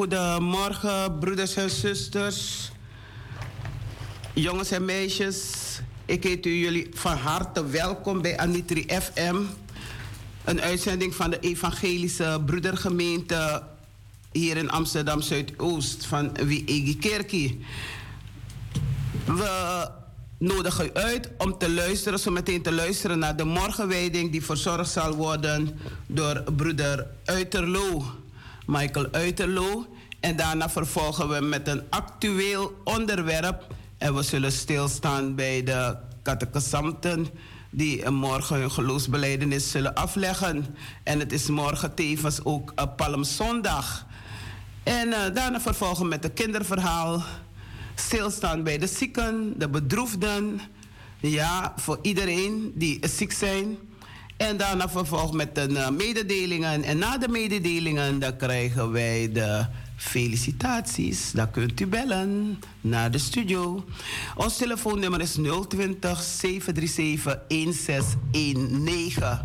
Goedemorgen, broeders en zusters, jongens en meisjes. Ik heet u jullie van harte welkom bij Anitri FM. Een uitzending van de Evangelische Broedergemeente hier in Amsterdam Zuidoost van Wiegi Kerkie. We nodigen u uit om te luisteren, zo meteen te luisteren naar de morgenwijding die verzorgd zal worden door broeder Uiterlo, Michael Uiterlo. En daarna vervolgen we met een actueel onderwerp en we zullen stilstaan bij de catechisanten die morgen hun geloofsbeleidenis zullen afleggen. En het is morgen tevens ook uh, Palmzondag. En eh, daarna vervolgen met een kinderverhaal. Stilstaan bij de zieken, de bedroefden. Ja, voor iedereen die ziek zijn. En daarna vervolgen met de uh, mededelingen. En na de mededelingen dan krijgen wij de felicitaties. Dan kunt u bellen naar de studio. Ons telefoonnummer is 020 737 1619.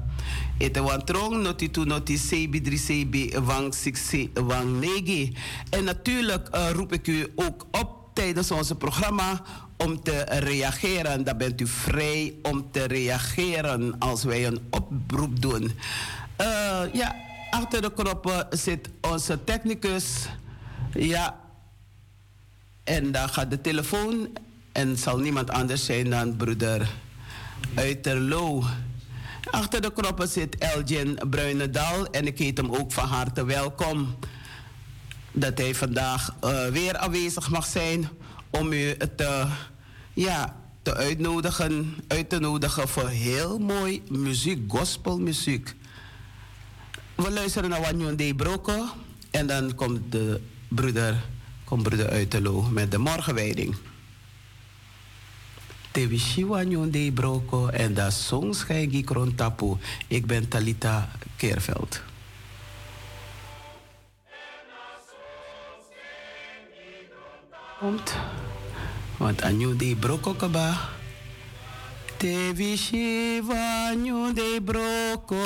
Ete wan trong noti tu noti sebi dri sebi wang siksi wang negi. En natuurlijk uh, roep ik u ook op tijdens onze programma om te reageren. Dan bent u vrij om te reageren als wij een oproep doen. Uh, ja, achter de knoppen zit onze technicus. Ja, en dan gaat de telefoon en zal niemand anders zijn dan broeder Uiterlo. Achter de knoppen zit Elgin Bruinendal en ik heet hem ook van harte welkom dat hij vandaag uh, weer aanwezig mag zijn om u te, ja, te uitnodigen, uit te nodigen voor heel mooi muziek, gospelmuziek. We luisteren naar Wanyon De Broko en dan komt de broeder, komt broeder Uitelo met de morgenwijding. Tevishi Wanyon De Broko en song Schijgi Krontapu. Ik ben Talita Keerveld. Komt. Want anyu de broko kaba. Te vishi vanyu de broko.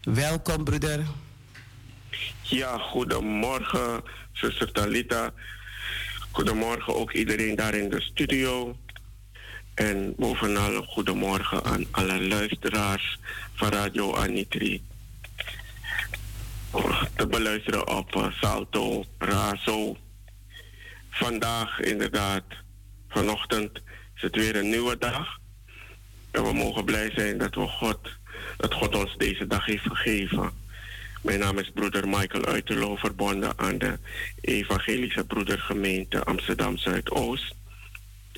Welkom, broeder. Ja, goedemorgen, zuster Talita. Goedemorgen ook iedereen daar in de studio. En bovenal goedemorgen aan alle luisteraars van Radio Anitri. Te beluisteren op eh, Salto, Razo. Vandaag inderdaad, vanochtend is het weer een nieuwe dag. En we mogen blij zijn dat, we God, dat God ons deze dag heeft gegeven. Mijn naam is broeder Michael Uiterlo, verbonden aan de Evangelische Broedergemeente Amsterdam Zuidoost.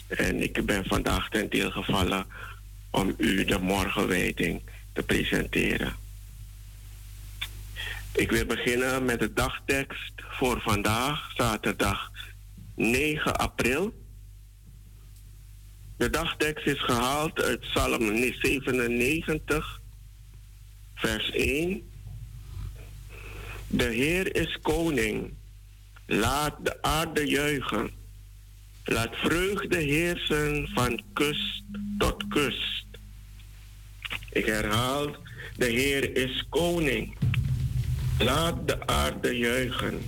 En ik ben vandaag ten deel gevallen om u de morgenwijding te presenteren. Ik wil beginnen met de dagtekst voor vandaag, zaterdag 9 april. De dagtekst is gehaald uit Psalm 97, vers 1. De Heer is koning. Laat de aarde juichen. Laat vreugde heersen van kust tot kust. Ik herhaal, de Heer is koning. Laat de aarde juichen.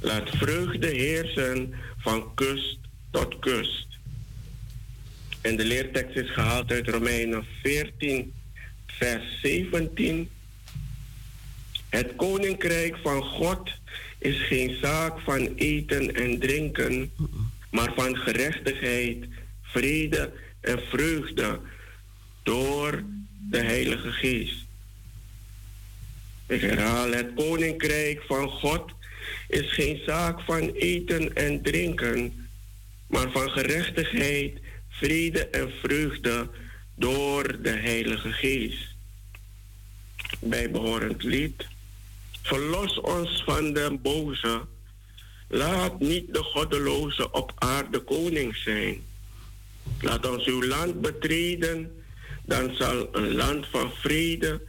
Laat vreugde heersen van kust tot kust. En de leertekst is gehaald uit Romeinen 14, vers 17. Het koninkrijk van God is geen zaak van eten en drinken, maar van gerechtigheid, vrede en vreugde door de Heilige Geest. Ik herhaal, het koninkrijk van God is geen zaak van eten en drinken, maar van gerechtigheid, vrede en vreugde door de Heilige Geest. Bijbehorend lied. Verlos ons van de boze. Laat niet de goddeloze op aarde koning zijn. Laat ons uw land betreden, dan zal een land van vrede,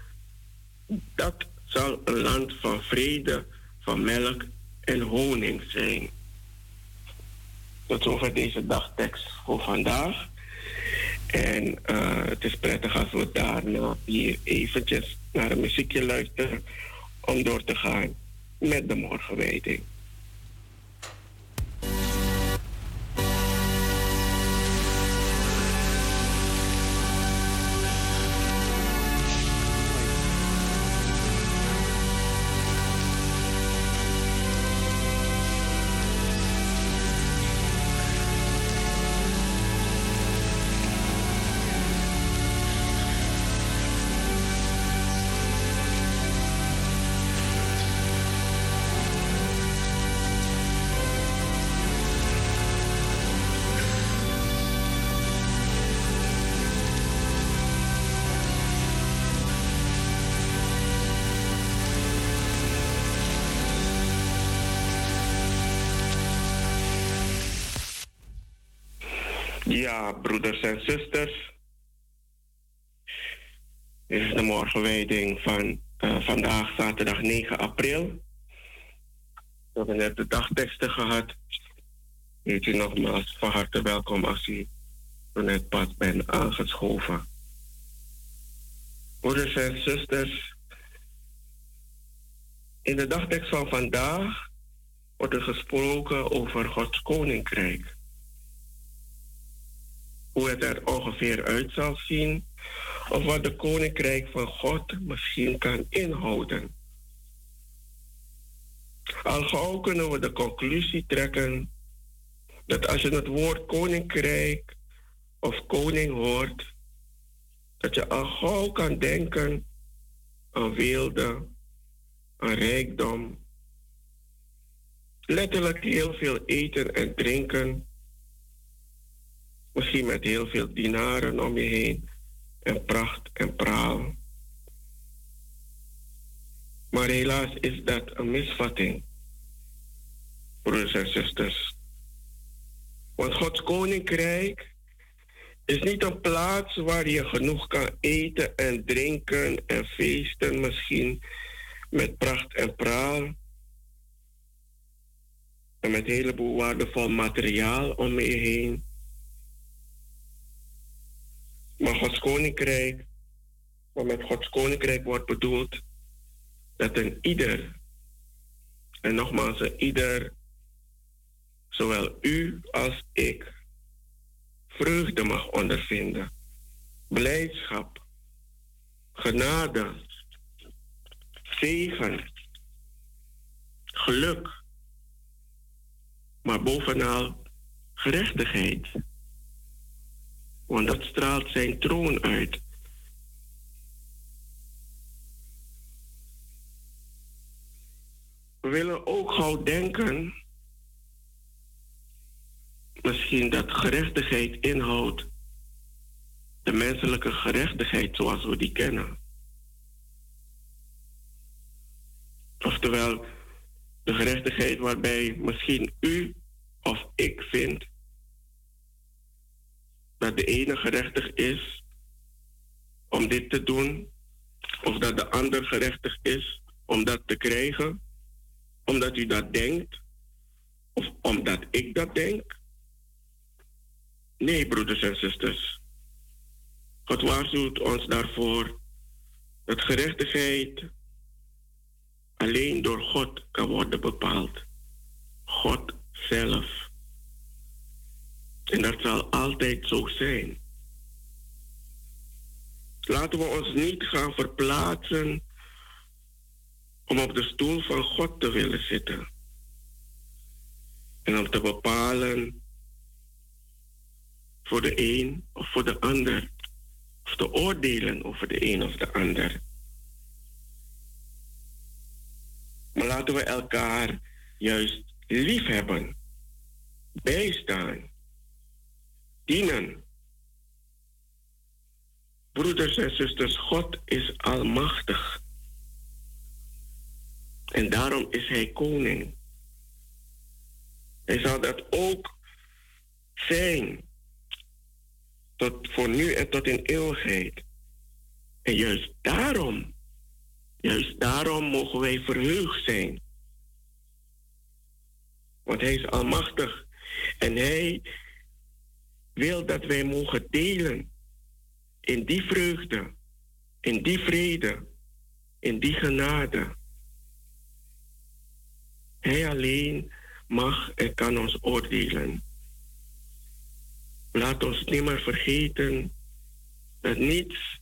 dat zal een land van vrede, van melk en honing zijn. Tot zover deze dagtekst voor vandaag. En uh, het is prettig als we daarna hier eventjes naar een muziekje luisteren om door te gaan met de morgenwijding. Ja, broeders en zusters. Dit is de morgenwijding van uh, vandaag, zaterdag 9 april. We hebben net de dagteksten gehad. Heet u nogmaals van harte welkom als u net pas bent aangeschoven. Broeders en zusters, in de dagtekst van vandaag wordt er gesproken over Gods koninkrijk hoe het er ongeveer uit zal zien of wat de koninkrijk van God misschien kan inhouden. Al gauw kunnen we de conclusie trekken dat als je het woord koninkrijk of koning hoort, dat je al gauw kan denken aan weelde, aan rijkdom, letterlijk heel veel eten en drinken Misschien met heel veel dinaren om je heen en pracht en praal. Maar helaas is dat een misvatting, broeders en zusters. Want Gods koninkrijk is niet een plaats waar je genoeg kan eten en drinken en feesten, misschien met pracht en praal. En met een heleboel waardevol materiaal om je heen. Maar Gods koninkrijk, wat met Gods koninkrijk wordt bedoeld, dat een ieder, en nogmaals een ieder, zowel u als ik, vreugde mag ondervinden, blijdschap, genade, zegen, geluk, maar bovenal gerechtigheid. Want dat straalt zijn troon uit. We willen ook gauw denken, misschien dat gerechtigheid inhoudt de menselijke gerechtigheid zoals we die kennen. Oftewel, de gerechtigheid waarbij misschien u of ik vind dat de ene gerechtig is om dit te doen, of dat de ander gerechtig is om dat te krijgen, omdat u dat denkt, of omdat ik dat denk. Nee, broeders en zusters. God waarschuwt ons daarvoor dat gerechtigheid alleen door God kan worden bepaald. God zelf. En dat zal altijd zo zijn. Laten we ons niet gaan verplaatsen om op de stoel van God te willen zitten. En om te bepalen voor de een of voor de ander. Of te oordelen over de een of de ander. Maar laten we elkaar juist lief hebben, bijstaan, dienen. Broeders en zusters, God is almachtig. En daarom is Hij koning. Hij zal dat ook zijn. Tot voor nu en tot in eeuwigheid. En juist daarom, juist daarom mogen wij verheugd zijn. Want Hij is almachtig. En Hij wil dat wij mogen delen in die vreugde, in die vrede, in die genade. Hij alleen mag en kan ons oordelen. Laat ons niet meer vergeten dat niets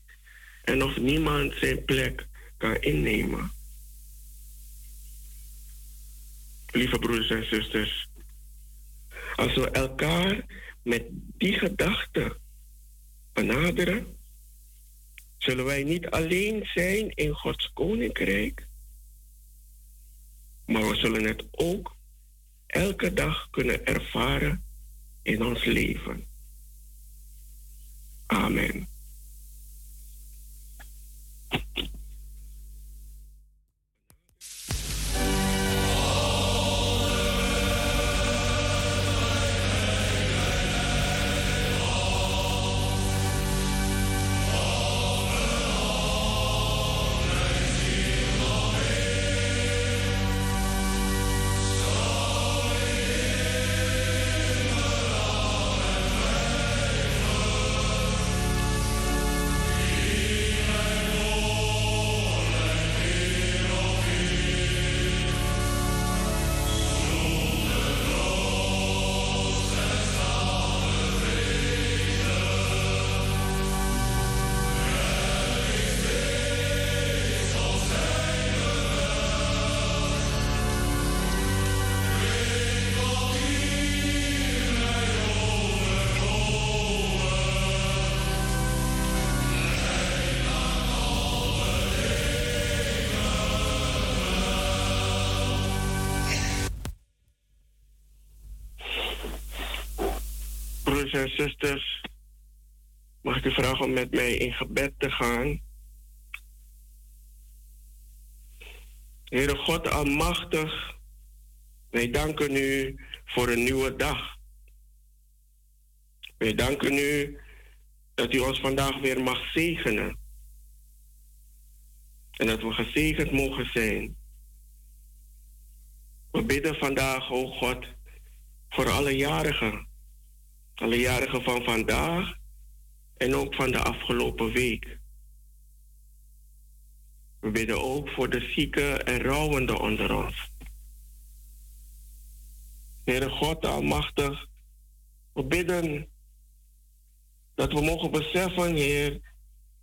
en of niemand zijn plek kan innemen. Lieve broeders en zusters, als we elkaar met die gedachte benaderen, zullen wij niet alleen zijn in Gods koninkrijk, maar we zullen het ook elke dag kunnen ervaren in ons leven. Amen. Broeders en zusters, mag ik u vragen om met mij in gebed te gaan? Heere God Almachtig, wij danken u voor een nieuwe dag. Wij danken u dat u ons vandaag weer mag zegenen. En dat we gezegend mogen zijn. We bidden vandaag, o God, voor alle jarigen. Alle jarigen van vandaag en ook van de afgelopen week. We bidden ook voor de zieken en rouwenden onder ons. Heere God Almachtig, we bidden dat we mogen beseffen, Heer,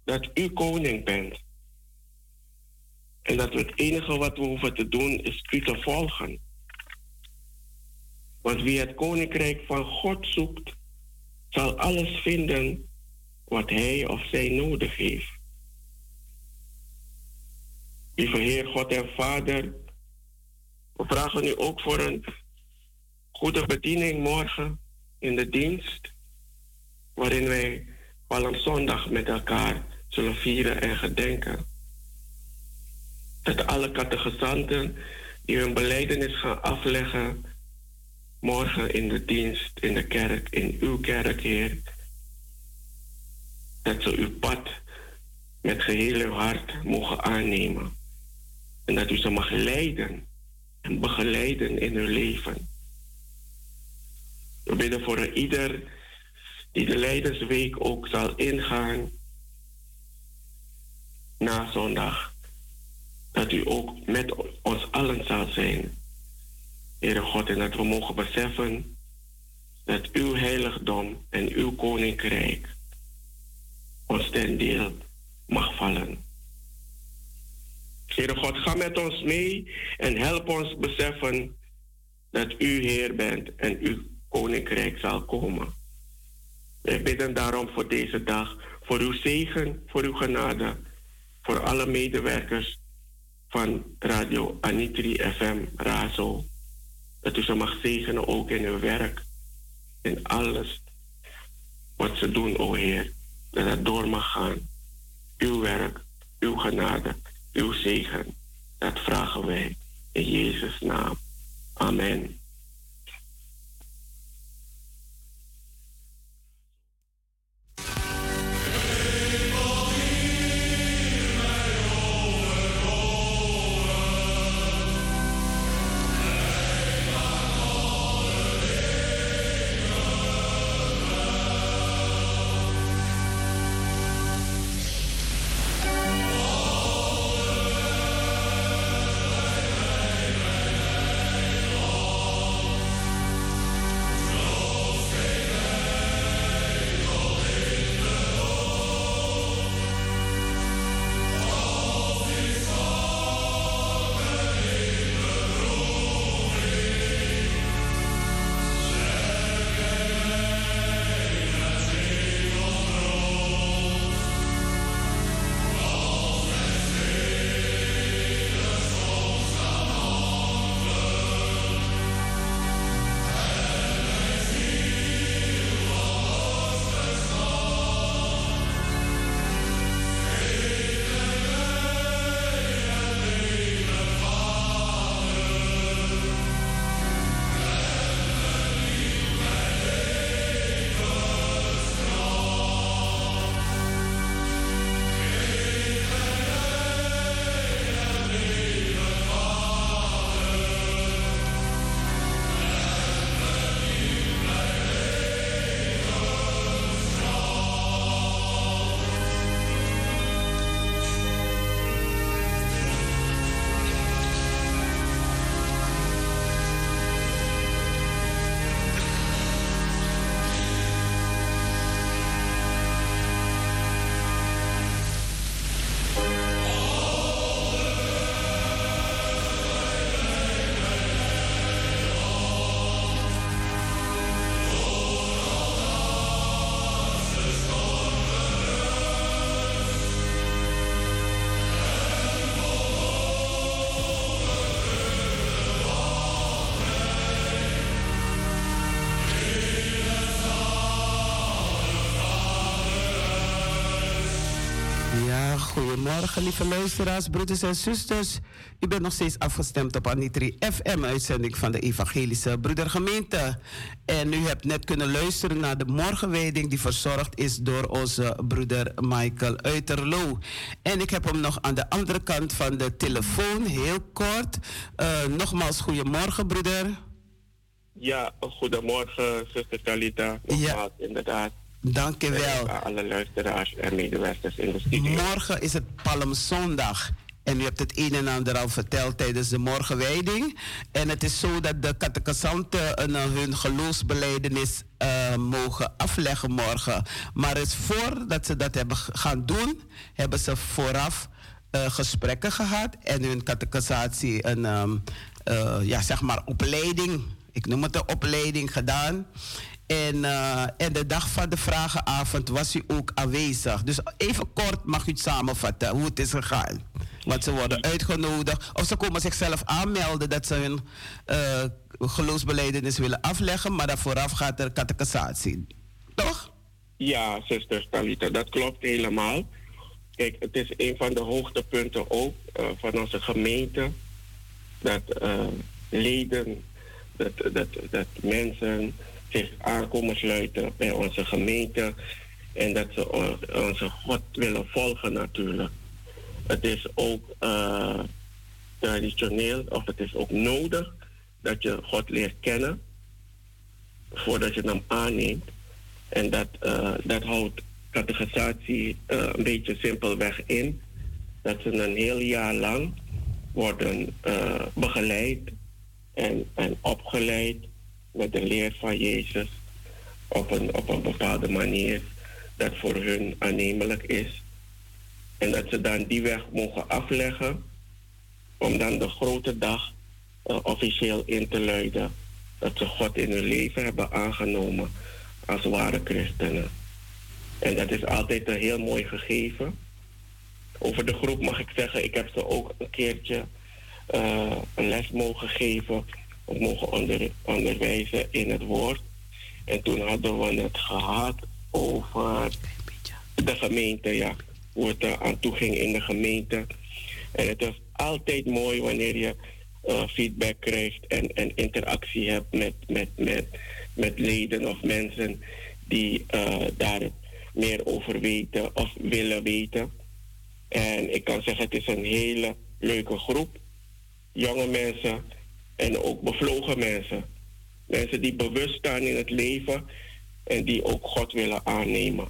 dat U koning bent. En dat het enige wat we hoeven te doen is U te volgen. Want wie het koninkrijk van God zoekt, zal alles vinden wat hij of zij nodig heeft. Lieve Heer, God en Vader, we vragen u ook voor een goede bediening morgen in de dienst, waarin wij Palmzondag met elkaar zullen vieren en gedenken. Dat alle catechisanten die hun beleidenis gaan afleggen, morgen in de dienst, in de kerk, in uw kerk, Heer, dat ze uw pad met geheel hart mogen aannemen. En dat u ze mag leiden en begeleiden in hun leven. We bidden voor ieder die de Leidensweek ook zal ingaan na zondag. Dat u ook met ons allen zal zijn. Heere God, en dat we mogen beseffen dat uw heiligdom en uw koninkrijk ons ten deel mag vallen. Heere God, ga met ons mee en help ons beseffen dat u Heer bent en uw koninkrijk zal komen. Wij bidden daarom voor deze dag, voor uw zegen, voor uw genade, voor alle medewerkers van Radio Anitri FM Razo. Dat u ze mag zegenen ook in hun werk, in alles wat ze doen, o Heer. Dat het door mag gaan. Uw werk, uw genade, uw zegen. Dat vragen wij in Jezus' naam. Amen. Lieve luisteraars, broeders en zusters. U bent nog steeds afgestemd op Anitri FM, uitzending van de Evangelische Broedergemeente. En u hebt net kunnen luisteren naar de morgenwijding die verzorgd is door onze broeder Michael Uiterlo. En ik heb hem nog aan de andere kant van de telefoon, heel kort. Uh, nogmaals, goedemorgen, broeder. Ja, goedemorgen, zuster Talita. Nogmaals, ja. inderdaad. Dank je wel. alle luisteraars en medewerkers in de studio. Morgen is het Palmzondag. En u hebt het een en ander al verteld tijdens de morgenwijding. En het is zo dat de catechisanten uh, hun geloofsbeleidenis uh, mogen afleggen morgen. Maar het voordat ze dat hebben gaan doen, hebben ze vooraf uh, gesprekken gehad en hun catechisatie een um, ja, zeg maar opleiding, ik noem het een opleiding gedaan. En, uh, en de dag van de vragenavond was u ook aanwezig. Dus even kort mag u het samenvatten hoe het is gegaan. Want ze worden uitgenodigd of ze komen zichzelf aanmelden dat ze hun uh, geloofsbeleidenis willen afleggen, maar daar vooraf gaat er catechisatie. Toch? Ja, zuster Talita, dat klopt helemaal. Kijk, het is een van de hoogtepunten ook uh, van onze gemeente. Dat leden, dat, dat, dat mensen zich aankomen sluiten bij onze gemeente. En dat ze onze God willen volgen natuurlijk. Het is ook uh, traditioneel, of het is ook nodig dat je God leert kennen voordat je hem aanneemt. En dat, uh, dat houdt catechisatie uh, een beetje simpelweg in. Dat ze een heel jaar lang worden begeleid en, en opgeleid met de leer van Jezus op een, op een bepaalde manier dat voor hun aannemelijk is. En dat ze dan die weg mogen afleggen om dan de grote dag uh, officieel in te luiden. Dat ze God in hun leven hebben aangenomen als ware christenen. En dat is altijd een heel mooi gegeven. Over de groep mag ik zeggen, ik heb ze ook een keertje uh, een les mogen geven mogen onder, onderwijzen in het woord. En toen hadden we het gehad over de gemeente, ja. Hoe het er aan toe ging in de gemeente. En het is altijd mooi wanneer je uh, feedback krijgt en, en interactie hebt met, met, met, met leden of mensen die uh, daar meer over weten of willen weten. En ik kan zeggen, het is een hele leuke groep. Jonge mensen en ook bevlogen mensen. Mensen die bewust staan in het leven en die ook God willen aannemen.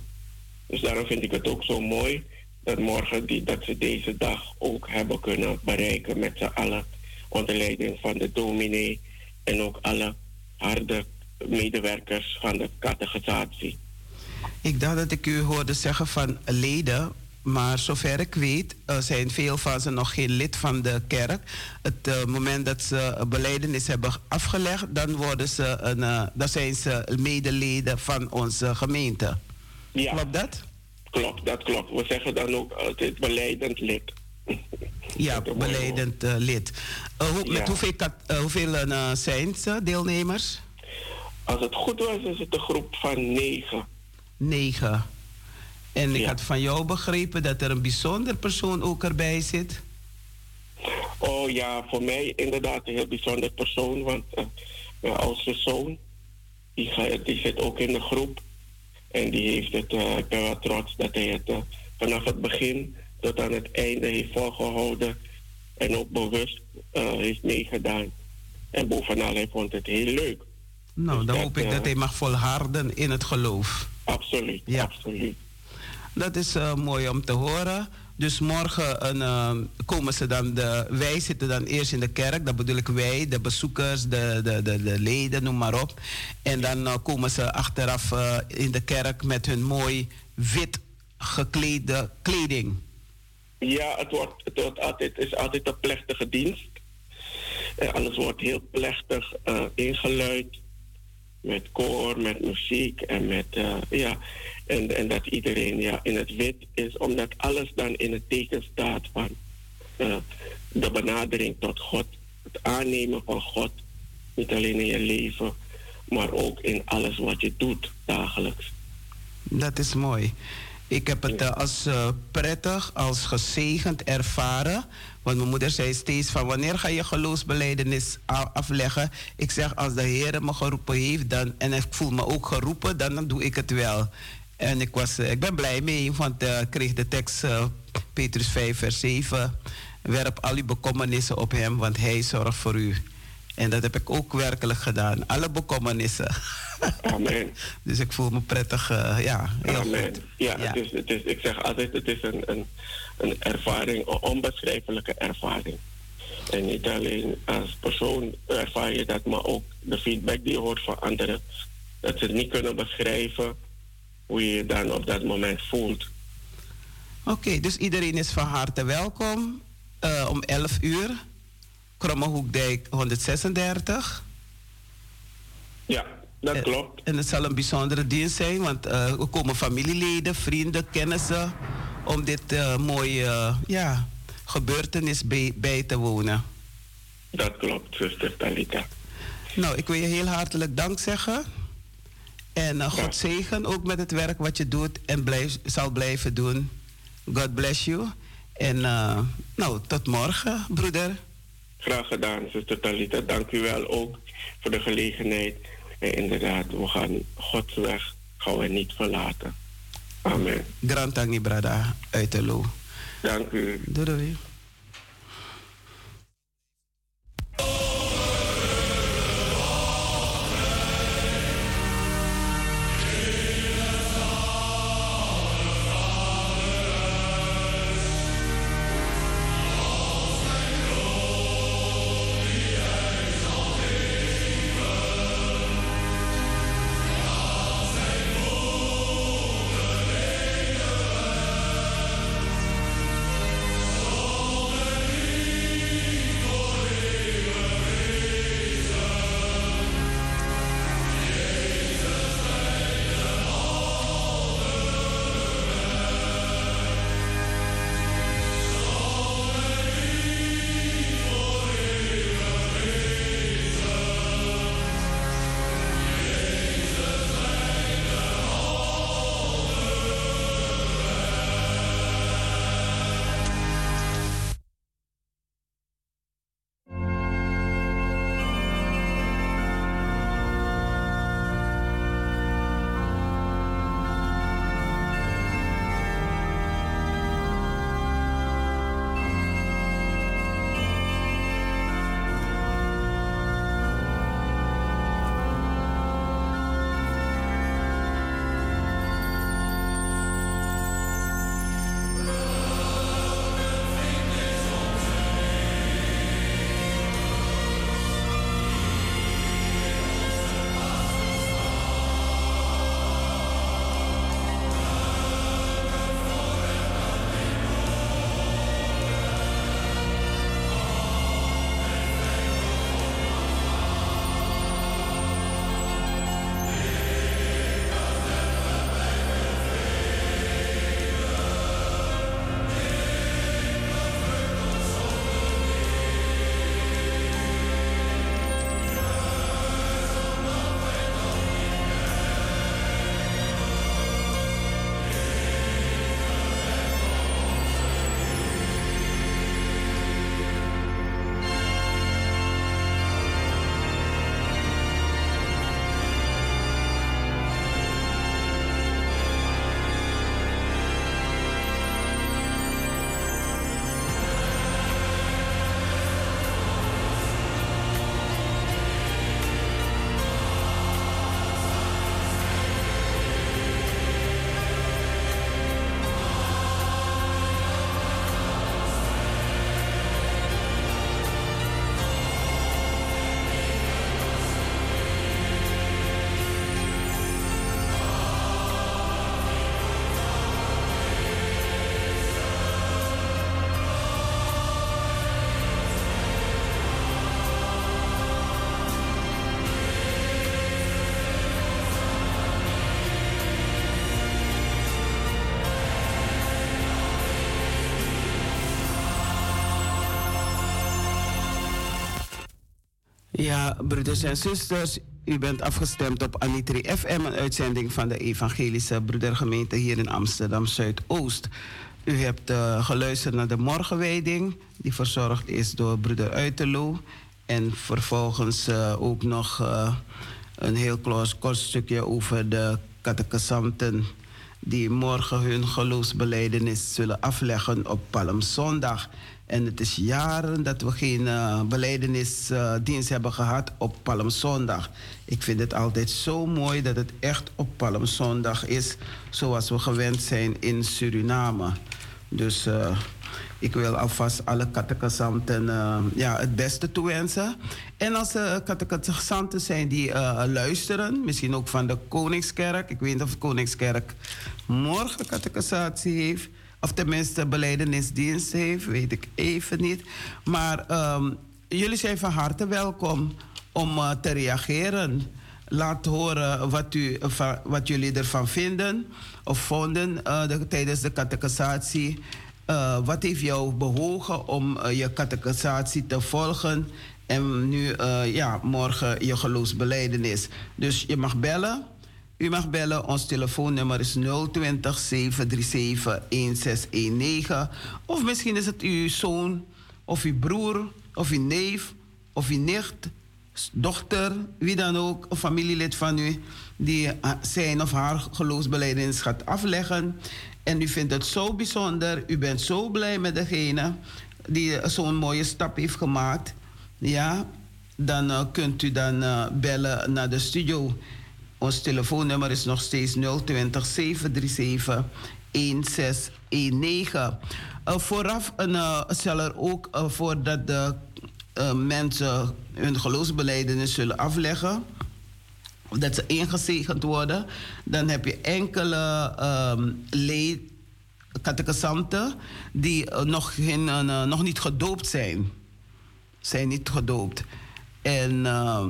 Dus daarom vind ik het ook zo mooi dat morgen die, dat ze deze dag ook hebben kunnen bereiken met z'n allen. Onder leiding van de dominee en ook alle harde medewerkers van de catechisatie. Ik dacht dat ik u hoorde zeggen van leden, maar zover ik weet, uh, zijn veel van ze nog geen lid van de kerk. Het uh, moment dat ze beleidenis hebben afgelegd, dan, worden ze een, uh, dan zijn ze medeleden van onze gemeente. Ja. Klopt dat? Klopt, dat klopt. We zeggen dan ook altijd beleidend lid. ja, beleidend lid. Hoe, ja. Met hoeveel, hoeveel zijn ze, deelnemers? Als het goed was, is het een groep van negen. Negen. En ik ja. had van jou begrepen dat er een bijzonder persoon ook erbij zit. Oh ja, voor mij inderdaad een heel bijzonder persoon. Want uh, mijn oudste zoon, die, ga, die, zit ook in de groep. En die heeft het, uh, ik ben wel trots dat hij het uh, vanaf het begin tot aan het einde heeft volgehouden. En ook bewust heeft meegedaan. En bovenal, hij vond het heel leuk. Nou, dus dan dat, hoop ik dat hij mag volharden in het geloof. Absoluut, ja. absoluut. Dat is uh, mooi om te horen. Dus morgen uh, komen ze dan, de, wij zitten dan eerst in de kerk, dat bedoel ik wij, de bezoekers, de, de, de, de leden, noem maar op. En dan uh, komen ze achteraf in de kerk met hun mooi wit geklede kleding. Ja, het, wordt, het, wordt altijd, is altijd een plechtige dienst. En alles wordt heel plechtig ingeluid. Met koor, met muziek en met, ja, en, en dat iedereen ja, in het wit is, omdat alles dan in het teken staat van uh, de benadering tot God. Het aannemen van God, niet alleen in je leven, maar ook in alles wat je doet dagelijks. Dat is mooi. Ik heb het uh, als uh, prettig, als gezegend ervaren. Want mijn moeder zei steeds van wanneer ga je geloofsbeleidenis afleggen? Ik zeg als de Heer me geroepen heeft dan, en ik voel me ook geroepen, dan, dan doe ik het wel. En ik, was, eh, ik ben blij mee, want ik uh, kreeg de tekst uh, Petrus 5, vers 7. Werp al uw bekommernissen op hem, want hij zorgt voor u. En dat heb ik ook werkelijk gedaan. Alle bekommernissen. Amen. dus ik voel me prettig, uh, ja, heel Amen. goed. Ja, Het is, het is, ik zeg altijd, het is een, een, een ervaring, een onbeschrijfelijke ervaring. En niet alleen als persoon ervaar je dat, maar ook de feedback die je hoort van anderen. Dat ze het niet kunnen beschrijven hoe je je dan op dat moment voelt. Oké, dus iedereen is van harte welkom. Uh, om 11 uur, Krommehoekdijk 136. Ja, dat klopt. En het zal een bijzondere dienst zijn, want uh, er komen familieleden, vrienden, kennissen om dit uh, mooie ja, gebeurtenis bij, bij, te wonen. Dat klopt, zuster Talita. Nou, ik wil je heel hartelijk dank zeggen. En uh, God zegen ook met het werk wat je doet en blijf, zal blijven doen. God bless you. En uh, nou, tot morgen, broeder. Graag gedaan, zuster Talita. Dank u wel ook voor de gelegenheid. En inderdaad, we gaan Gods weg gaan we niet verlaten. Amen. Grantangi brada uit de. Dank u. Doei doei. Ja, broeders en zusters, u bent afgestemd op Anitri FM, een uitzending van de Evangelische Broedergemeente hier in Amsterdam Zuidoost. U hebt uh, geluisterd naar de morgenwijding, die verzorgd is door broeder Uiterloo. En vervolgens uh, ook nog uh, een heel kort stukje over de catechisanten die morgen hun geloofsbeleidenis zullen afleggen op Palmzondag. En het is jaren dat we geen uh, beleidenisdienst hebben gehad op Palmzondag. Ik vind het altijd zo mooi dat het echt op Palmzondag is, zoals we gewend zijn in Suriname. Dus uh, ik wil alvast alle catechisanten uh, ja, het beste toewensen. En als er catechisanten zijn die luisteren, misschien ook van de Koningskerk. Ik weet niet of de Koningskerk morgen catechisatie heeft of tenminste beleidenisdienst heeft, weet ik even niet. Maar um, jullie zijn van harte welkom om uh, te reageren. Laat horen wat, u, wat jullie ervan vinden of vonden uh, de, tijdens de catechisatie. wat heeft jou bewogen om je catechisatie te volgen en nu ja, morgen je geloofsbeleidenis? Dus je mag bellen u mag bellen. Ons telefoonnummer is 020 737 1619. Of misschien is het uw zoon, of uw broer, of uw neef, of uw nicht, dochter, wie dan ook, een familielid van u, die zijn of haar geloofsbeleidings gaat afleggen. En u vindt het zo bijzonder, u bent zo blij met degene die zo'n mooie stap heeft gemaakt. Ja, dan uh, kunt u dan uh, bellen naar de studio. Ons telefoonnummer is nog steeds 020 737 1619. Uh, vooraf een, zal er ook uh, voordat de uh, mensen hun geloofsbeleidenis zullen afleggen, dat ze ingezegend worden, dan heb je enkele um, leed, catechisanten die nog, geen, nog niet gedoopt zijn. Zijn niet gedoopt. En uh,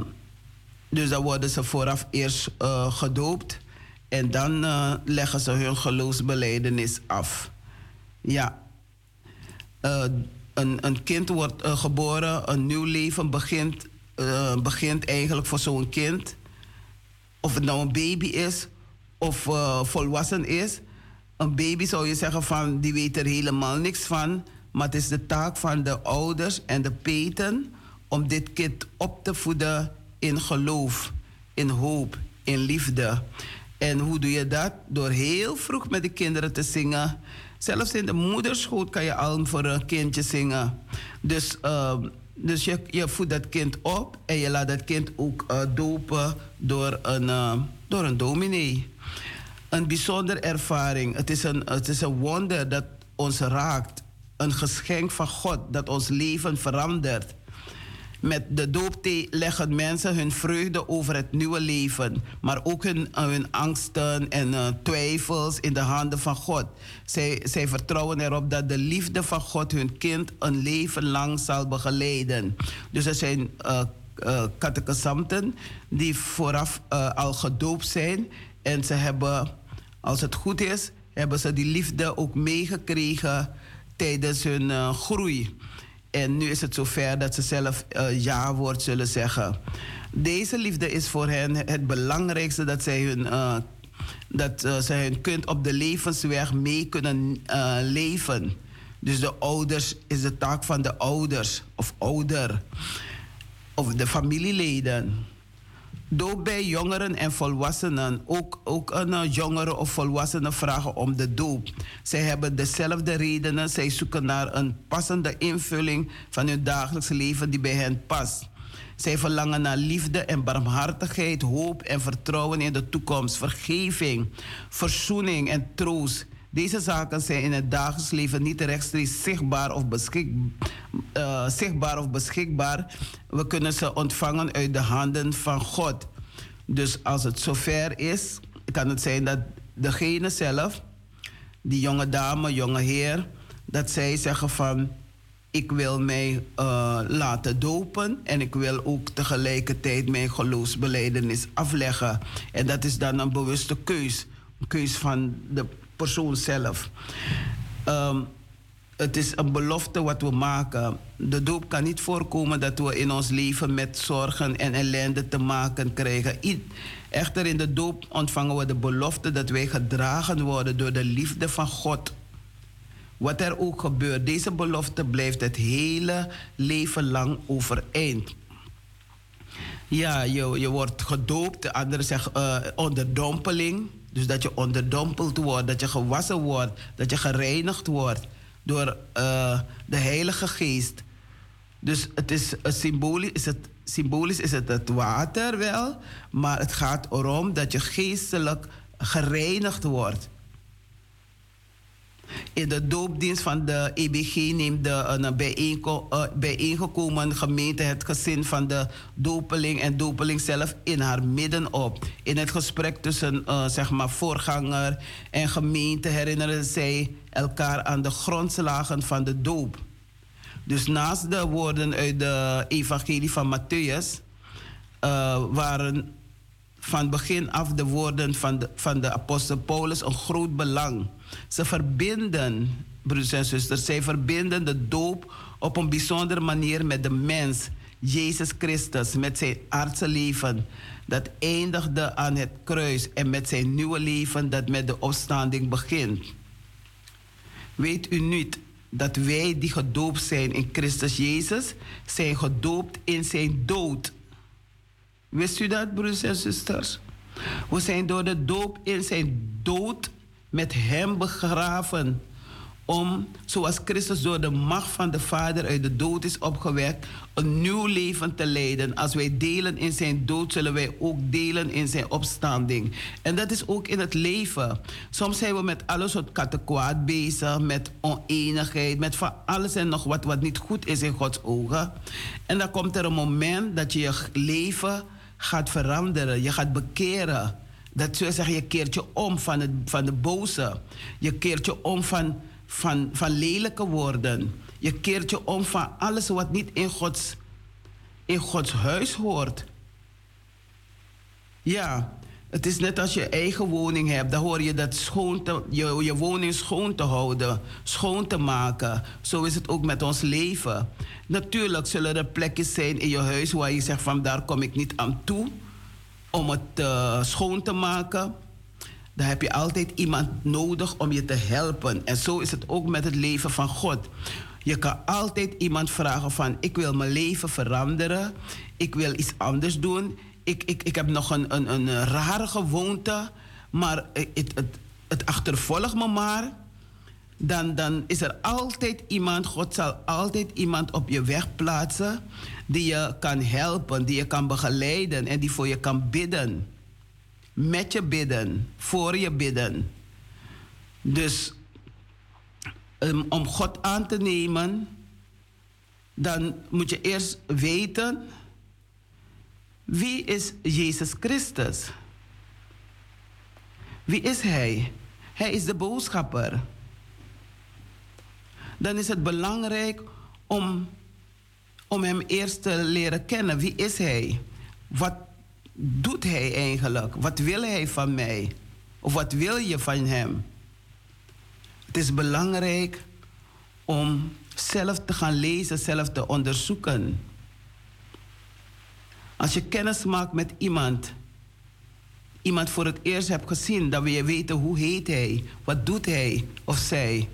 dus dan worden ze vooraf eerst uh, gedoopt en dan uh, leggen ze hun geloofsbeleidenis af. Ja. Uh, een, een kind wordt geboren, een nieuw leven begint, begint eigenlijk voor zo'n kind. Of het nou een baby is of volwassen is. Een baby zou je zeggen van die weet er helemaal niks van. Maar het is de taak van de ouders en de peten om dit kind op te voeden in geloof, in hoop, in liefde. En hoe doe je dat? Door heel vroeg met de kinderen te zingen. Zelfs in de moederschoot kan je al voor een kindje zingen. Dus, uh, dus je, je voedt dat kind op en je laat dat kind ook uh, dopen door een, uh, door een dominee. Een bijzondere ervaring. Het is een, het is een wonder dat ons raakt. Een geschenk van God dat ons leven verandert. Met de doopthee leggen mensen hun vreugde over het nieuwe leven, maar ook hun, hun angsten en uh, twijfels in de handen van God. Zij, zij vertrouwen erop dat de liefde van God hun kind een leven lang zal begeleiden. Dus er zijn uh, uh, catechisanten die vooraf al gedoopt zijn en ze hebben, als het goed is, hebben ze die liefde ook meegekregen tijdens hun groei. En nu is het zover dat ze zelf uh, ja-woord zullen zeggen. Deze liefde is voor hen het belangrijkste dat zij hun, uh, dat, uh, zij hun kind op de levensweg mee kunnen leven. Dus de ouders is de taak van de ouders of ouder. Of de familieleden doop bij jongeren en volwassenen. Ook, ook een uh, jongere of volwassenen vragen om de doop. Zij hebben dezelfde redenen. Zij zoeken naar een passende invulling van hun dagelijks leven die bij hen past. Zij verlangen naar liefde en barmhartigheid, hoop en vertrouwen in de toekomst, vergeving, verzoening en troost. Deze zaken zijn in het dagelijks leven niet rechtstreeks zichtbaar of, uh, zichtbaar of beschikbaar. We kunnen ze ontvangen uit de handen van God. Dus als het zover is, kan het zijn dat degene zelf, die jonge dame, jonge heer, dat zij zeggen van ik wil mij uh, laten dopen en ik wil ook tegelijkertijd mijn geloofsbeleidenis afleggen. En dat is dan een bewuste keus. Een keus van de persoon zelf. Um, het is een belofte wat we maken. De doop kan niet voorkomen dat we in ons leven met zorgen en ellende te maken krijgen. Echter in de doop ontvangen we de belofte dat wij gedragen worden door de liefde van God. Wat er ook gebeurt, deze belofte blijft het hele leven lang overeind. Ja, je, je wordt gedoopt, de anderen zeggen uh, onderdompeling. Dus dat je onderdompeld wordt, dat je gewassen wordt, dat je gereinigd wordt. door eh, de Heilige Geest. Dus het is, symbolisch, is het, symbolisch is het het water wel, maar het gaat erom dat je geestelijk gereinigd wordt. In de doopdienst van de EBG neemt de een bijeenko, uh, bijeengekomen gemeente het gezin van de dopeling en dopeling zelf in haar midden op. In het gesprek tussen zeg maar voorganger en gemeente herinneren zij elkaar aan de grondslagen van de doop. Dus naast de woorden uit de evangelie van Matthäus waren van begin af de woorden van de, van de apostel Paulus een groot belang. Ze verbinden, broeders en zusters, zij verbinden de doop op een bijzondere manier met de mens, Jezus Christus, met zijn aardse leven. Dat eindigde aan het kruis en met zijn nieuwe leven dat met de opstanding begint. Weet u niet dat wij die gedoopt zijn in Christus Jezus, zijn gedoopt in zijn dood? Wist u dat, broeders en zusters? We zijn door de doop in zijn dood met hem begraven. Om, zoals Christus door de macht van de Vader uit de dood is opgewekt, een nieuw leven te leiden. Als wij delen in zijn dood, zullen wij ook delen in zijn opstanding. En dat is ook in het leven. Soms zijn we met alles wat kattenkwaad bezig, met oneenigheid, met van alles en nog wat wat niet goed is in Gods ogen. En dan komt er een moment dat je je leven gaat veranderen, je gaat bekeren. Dat wil zeggen, je keert je om van, het, van de boze. Je keert je om van, van, van lelijke woorden. Je keert je om van alles wat niet in Gods, in Gods huis hoort. Ja, het is net als je eigen woning hebt. Dan hoor je dat schoon te, je, je woning schoon te houden, schoon te maken. Zo is het ook met ons leven. Natuurlijk zullen er plekjes zijn in je huis waar je zegt van daar kom ik niet aan toe om het uh, schoon te maken. Dan heb je altijd iemand nodig om je te helpen. En zo is het ook met het leven van God. Je kan altijd iemand vragen van ik wil mijn leven veranderen. Ik wil iets anders doen ik, ik, ik heb nog een, een, een rare gewoonte, maar het, het, het achtervolgt me maar. Dan, dan is er altijd iemand, God zal altijd iemand op je weg plaatsen die je kan helpen, die je kan begeleiden en die voor je kan bidden. Met je bidden, voor je bidden. Dus um, om God aan te nemen, dan moet je eerst weten wie is Jezus Christus? Wie is Hij? Hij is de boodschapper. Dan is het belangrijk om, om Hem eerst te leren kennen. Wie is Hij? Wat doet Hij eigenlijk? Wat wil Hij van mij? Of wat wil je van Hem? Het is belangrijk om zelf te gaan lezen, zelf te onderzoeken. Als je kennis maakt met iemand, iemand voor het eerst hebt gezien, dan wil je weten hoe heet hij, wat doet hij of zij.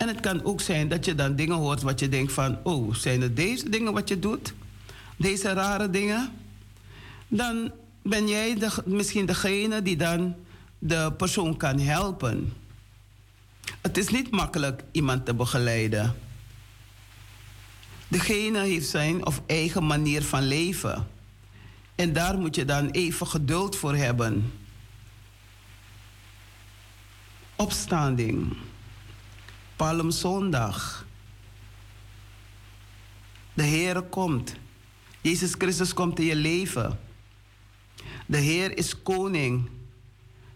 En het kan ook zijn dat je dan dingen hoort wat je denkt van, oh, zijn het deze dingen wat je doet? Deze rare dingen? Dan ben jij de, misschien degene die dan de persoon kan helpen. Het is niet makkelijk iemand te begeleiden. Degene heeft zijn of eigen manier van leven. En daar moet je dan even geduld voor hebben. Opstanding. Palmzondag. De Heer komt. Jezus Christus komt in je leven. De Heer is koning.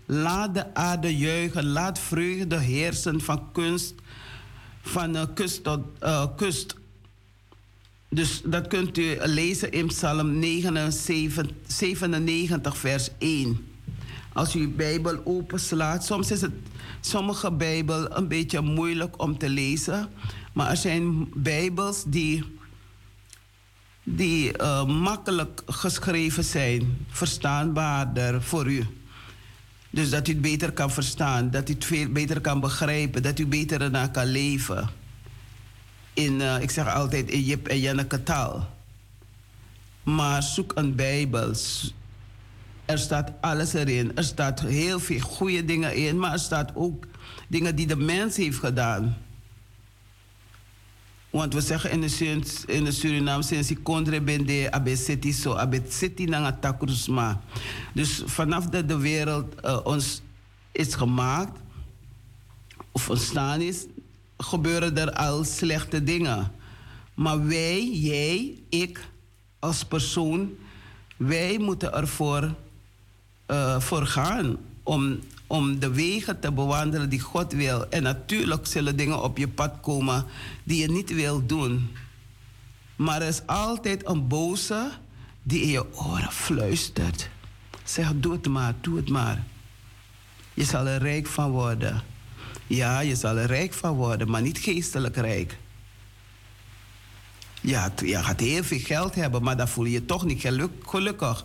Laat de aarde juichen. Laat vreugde heersen van kunst, van uh, kust tot uh, kust dus dat kunt u lezen in Psalm 97, vers 1. Als u uw Bijbel openslaat, soms is het sommige Bijbel een beetje moeilijk om te lezen, maar er zijn Bijbels die, die uh, makkelijk geschreven zijn, verstaanbaarder voor u. Dus dat u het beter kan verstaan, dat u het veel beter kan begrijpen, dat u beter ernaar kan leven in, uh, ik zeg altijd in Jip en Janneke taal. Maar zoek een Bijbel. Er staat alles erin. Er staat heel veel goede dingen in, maar er staat ook dingen die de mens heeft gedaan. Want we zeggen in de, in de Suriname, sinds ik kondre ben de abeseti zo, abeseti nanga takrusma. Dus vanaf dat de wereld eh, ons is gemaakt, of ontstaan is, gebeuren er al slechte dingen. Maar wij, jij, ik als persoon, wij moeten ervoor eh, voor gaan om, om de wegen te bewandelen die God wil. En natuurlijk zullen dingen op je pad komen die je niet wil doen. Maar er is altijd een boze die in je oren fluistert. Zeg, doe het maar, doe het maar. Je zal er rijk van worden. Ja, je zal er rijk van worden, maar niet geestelijk rijk. Ja, je gaat heel veel geld hebben, maar dan voel je je toch niet geluk- gelukkig.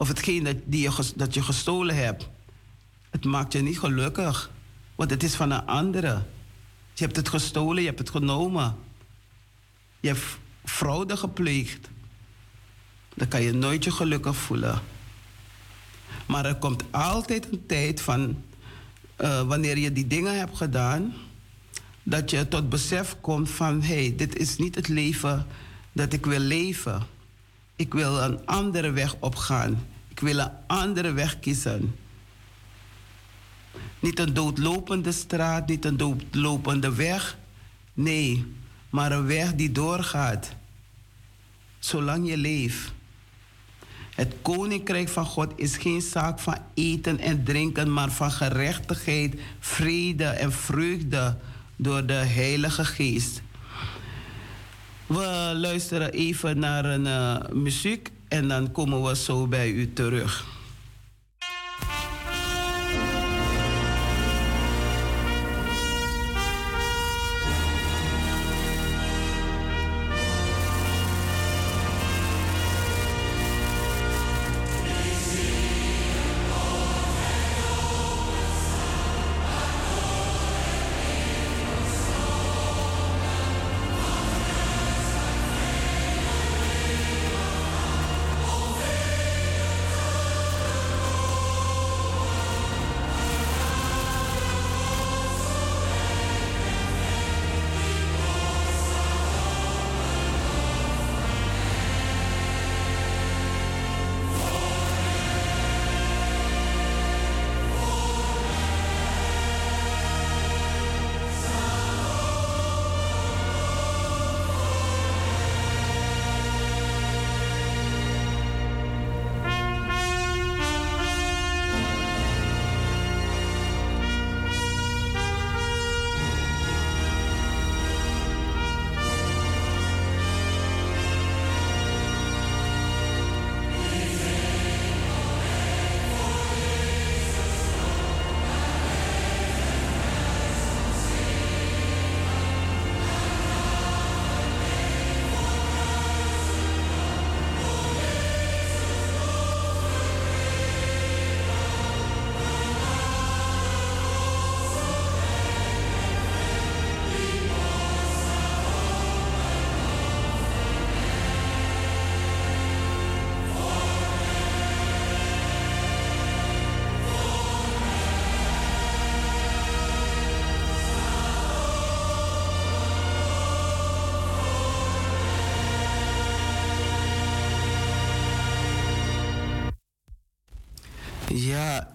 Of hetgeen dat, die je, dat je gestolen hebt. Het maakt je niet gelukkig. Want het is van een andere. Je hebt het gestolen, je hebt het genomen. Je hebt fraude gepleegd. Dan kan je nooit je gelukkig voelen. Maar er komt altijd een tijd van... eh, wanneer je die dingen hebt gedaan... dat je tot besef komt van... hé, hey, dit is niet het leven dat ik wil leven. Ik wil een andere weg opgaan. Ik wil een andere weg kiezen. Niet een doodlopende straat, niet een doodlopende weg. Nee, maar een weg die doorgaat. Zolang je leeft. Het koninkrijk van God is geen zaak van eten en drinken, maar van gerechtigheid, vrede en vreugde door de Heilige Geest. We luisteren even naar een eh, muziek en dan komen we zo bij u terug.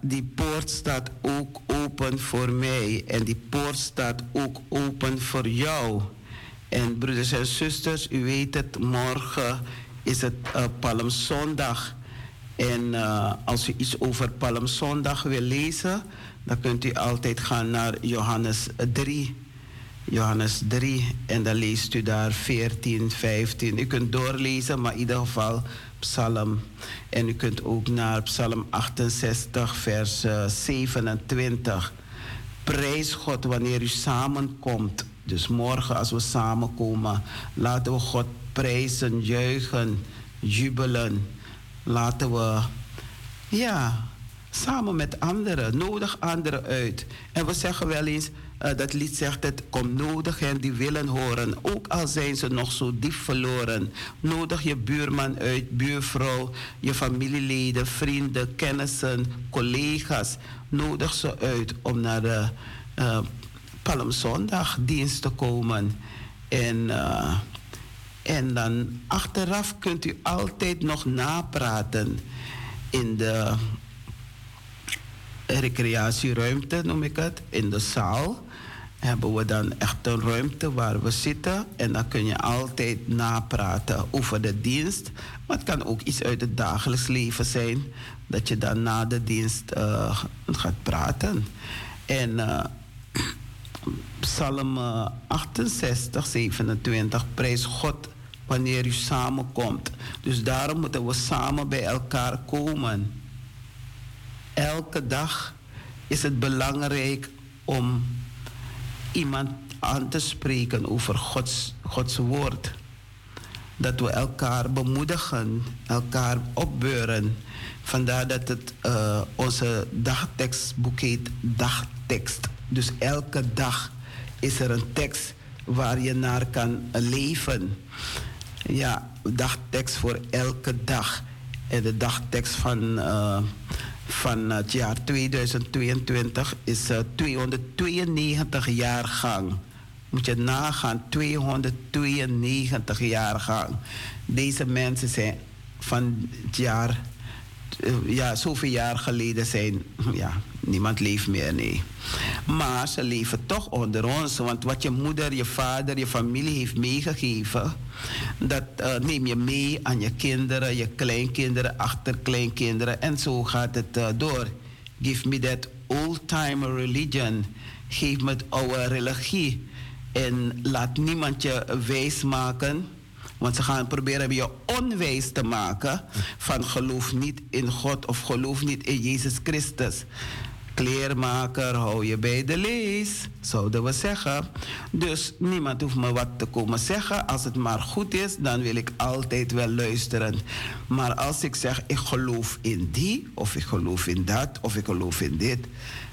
Die poort staat ook open voor mij. En die poort staat ook open voor jou. En broeders en zusters, u weet het, morgen is het uh, Palmzondag. En uh, als u iets over Palmzondag wil lezen, dan kunt u altijd gaan naar Johannes 3. Johannes 3 en dan leest u daar 14, 15. U kunt doorlezen, maar in ieder geval Psalm. En u kunt ook naar Psalm 68, vers uh, 27. Prijs God wanneer u samenkomt. Dus morgen als we samenkomen, laten we God prijzen, juichen, jubelen. Laten we, ja, Samen met anderen. Nodig anderen uit. En we zeggen wel eens, uh, dat lied zegt het, kom nodig hen die willen horen. Ook al zijn ze nog zo diep verloren. Nodig je buurman uit, buurvrouw, je familieleden, vrienden, kennissen, collega's. Nodig ze uit om naar de uh, Palmzondagdienst te komen. En, en dan achteraf kunt u altijd nog napraten in de recreatieruimte, noem ik het, in de zaal. Hebben we dan echt een ruimte waar we zitten en dan kun je altijd napraten over de dienst. Maar het kan ook iets uit het dagelijks leven zijn, dat je dan na de dienst uh, gaat praten. En uh, Psalm 68, 27, prijs God wanneer u samenkomt. Dus daarom moeten we samen bij elkaar komen. Elke dag is het belangrijk om iemand aan te spreken over Gods, Gods woord. Dat we elkaar bemoedigen, elkaar opbeuren. Vandaar dat het uh, onze dagtekstboek heet Dagtekst. Dus elke dag is er een tekst waar je naar kan leven. Ja, dagtekst voor elke dag. En de dagtekst van, uh, van het jaar 2022 is uh, 292 jaar gang. Moet je nagaan, 292 jaar gang. Deze mensen zijn van het jaar eh, ja, zoveel jaar geleden zijn, ja, niemand leeft meer, nee. Maar ze leven toch onder ons, want wat je moeder, je vader, je familie heeft meegegeven, dat uh, neem je mee aan je kinderen, je kleinkinderen, achterkleinkinderen en zo gaat het uh, door. Give me that old-time religion. Geef me oude religie. En laat niemand je wijs maken want ze gaan proberen je onwijs te maken van geloof niet in God of geloof niet in Jezus Christus. Kleermaker, hou je bij de lees, zouden we zeggen. Dus niemand hoeft me wat te komen zeggen. Als het maar goed is, dan wil ik altijd wel luisteren. Maar als ik zeg, ik geloof in die, of ik geloof in dat, of ik geloof in dit,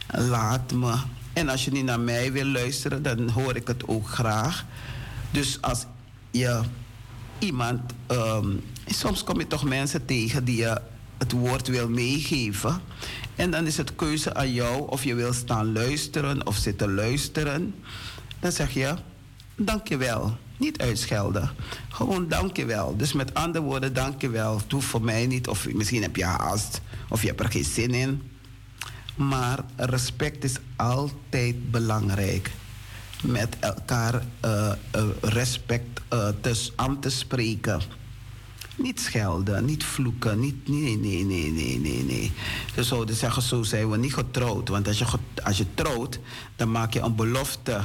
laat me. En als je niet naar mij wil luisteren, dan hoor ik het ook graag. Dus als je iemand. Um, soms kom je toch mensen tegen die je het woord wil meegeven. En dan is het keuze aan jou of je wil staan luisteren of zitten luisteren. Dan zeg je, dankjewel. Niet uitschelden. Gewoon dankjewel. Dus met andere woorden, dankjewel. Hoeft voor mij niet. Of misschien heb je haast. Of je hebt er geen zin in. Maar respect is altijd belangrijk met elkaar uh, uh, respect uh, te, aan te spreken. Niet schelden, niet vloeken, niet. Nee, nee, nee, nee, nee, nee. Ze zouden zeggen: zo zijn we niet getrouwd. Want als je, als je trouwt, dan maak je een belofte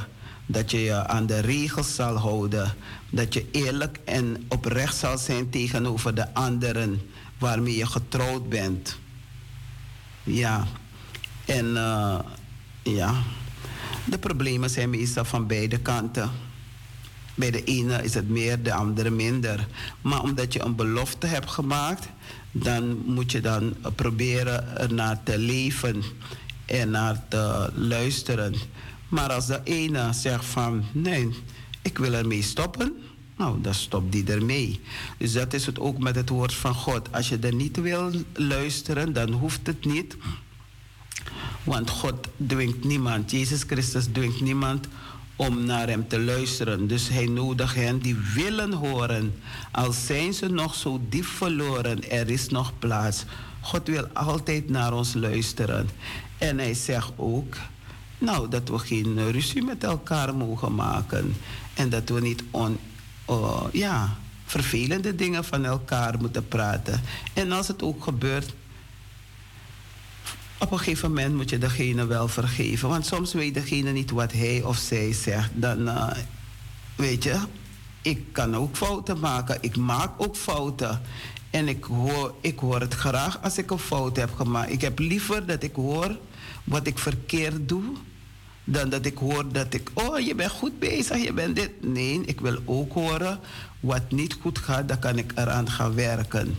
dat je je aan de regels zal houden. Dat je eerlijk en oprecht zal zijn tegenover de anderen waarmee je getrouwd bent. Ja. En uh, ja. De problemen zijn meestal van beide kanten. Bij de ene is het meer, de andere minder. Maar omdat je een belofte hebt gemaakt, dan moet je dan proberen ernaar te leven en naar te luisteren. Maar als de ene zegt van nee, ik wil ermee stoppen, nou, dan stopt die ermee. Dus dat is het ook met het woord van God. Als je er niet wil luisteren, dan hoeft het niet. Want God dwingt niemand, Jezus Christus dwingt niemand om naar hem te luisteren. Dus hij nodigt hen die willen horen. Al zijn ze nog zo diep verloren, er is nog plaats. God wil altijd naar ons luisteren. En hij zegt ook, nou, dat we geen ruzie met elkaar mogen maken. En dat we niet on, uh, ja, vervelende dingen van elkaar moeten praten. En als het ook gebeurt, op een gegeven moment moet je degene wel vergeven. Want soms weet degene niet wat hij of zij zegt. Dan uh, weet je, ik kan ook fouten maken. Ik maak ook fouten. En ik hoor, ik hoor het graag als ik een fout heb gemaakt. Ik heb liever dat ik hoor wat ik verkeerd doe. Dan dat ik hoor dat ik, oh je bent goed bezig, je bent dit. Nee, ik wil ook horen wat niet goed gaat, dan kan ik eraan gaan werken.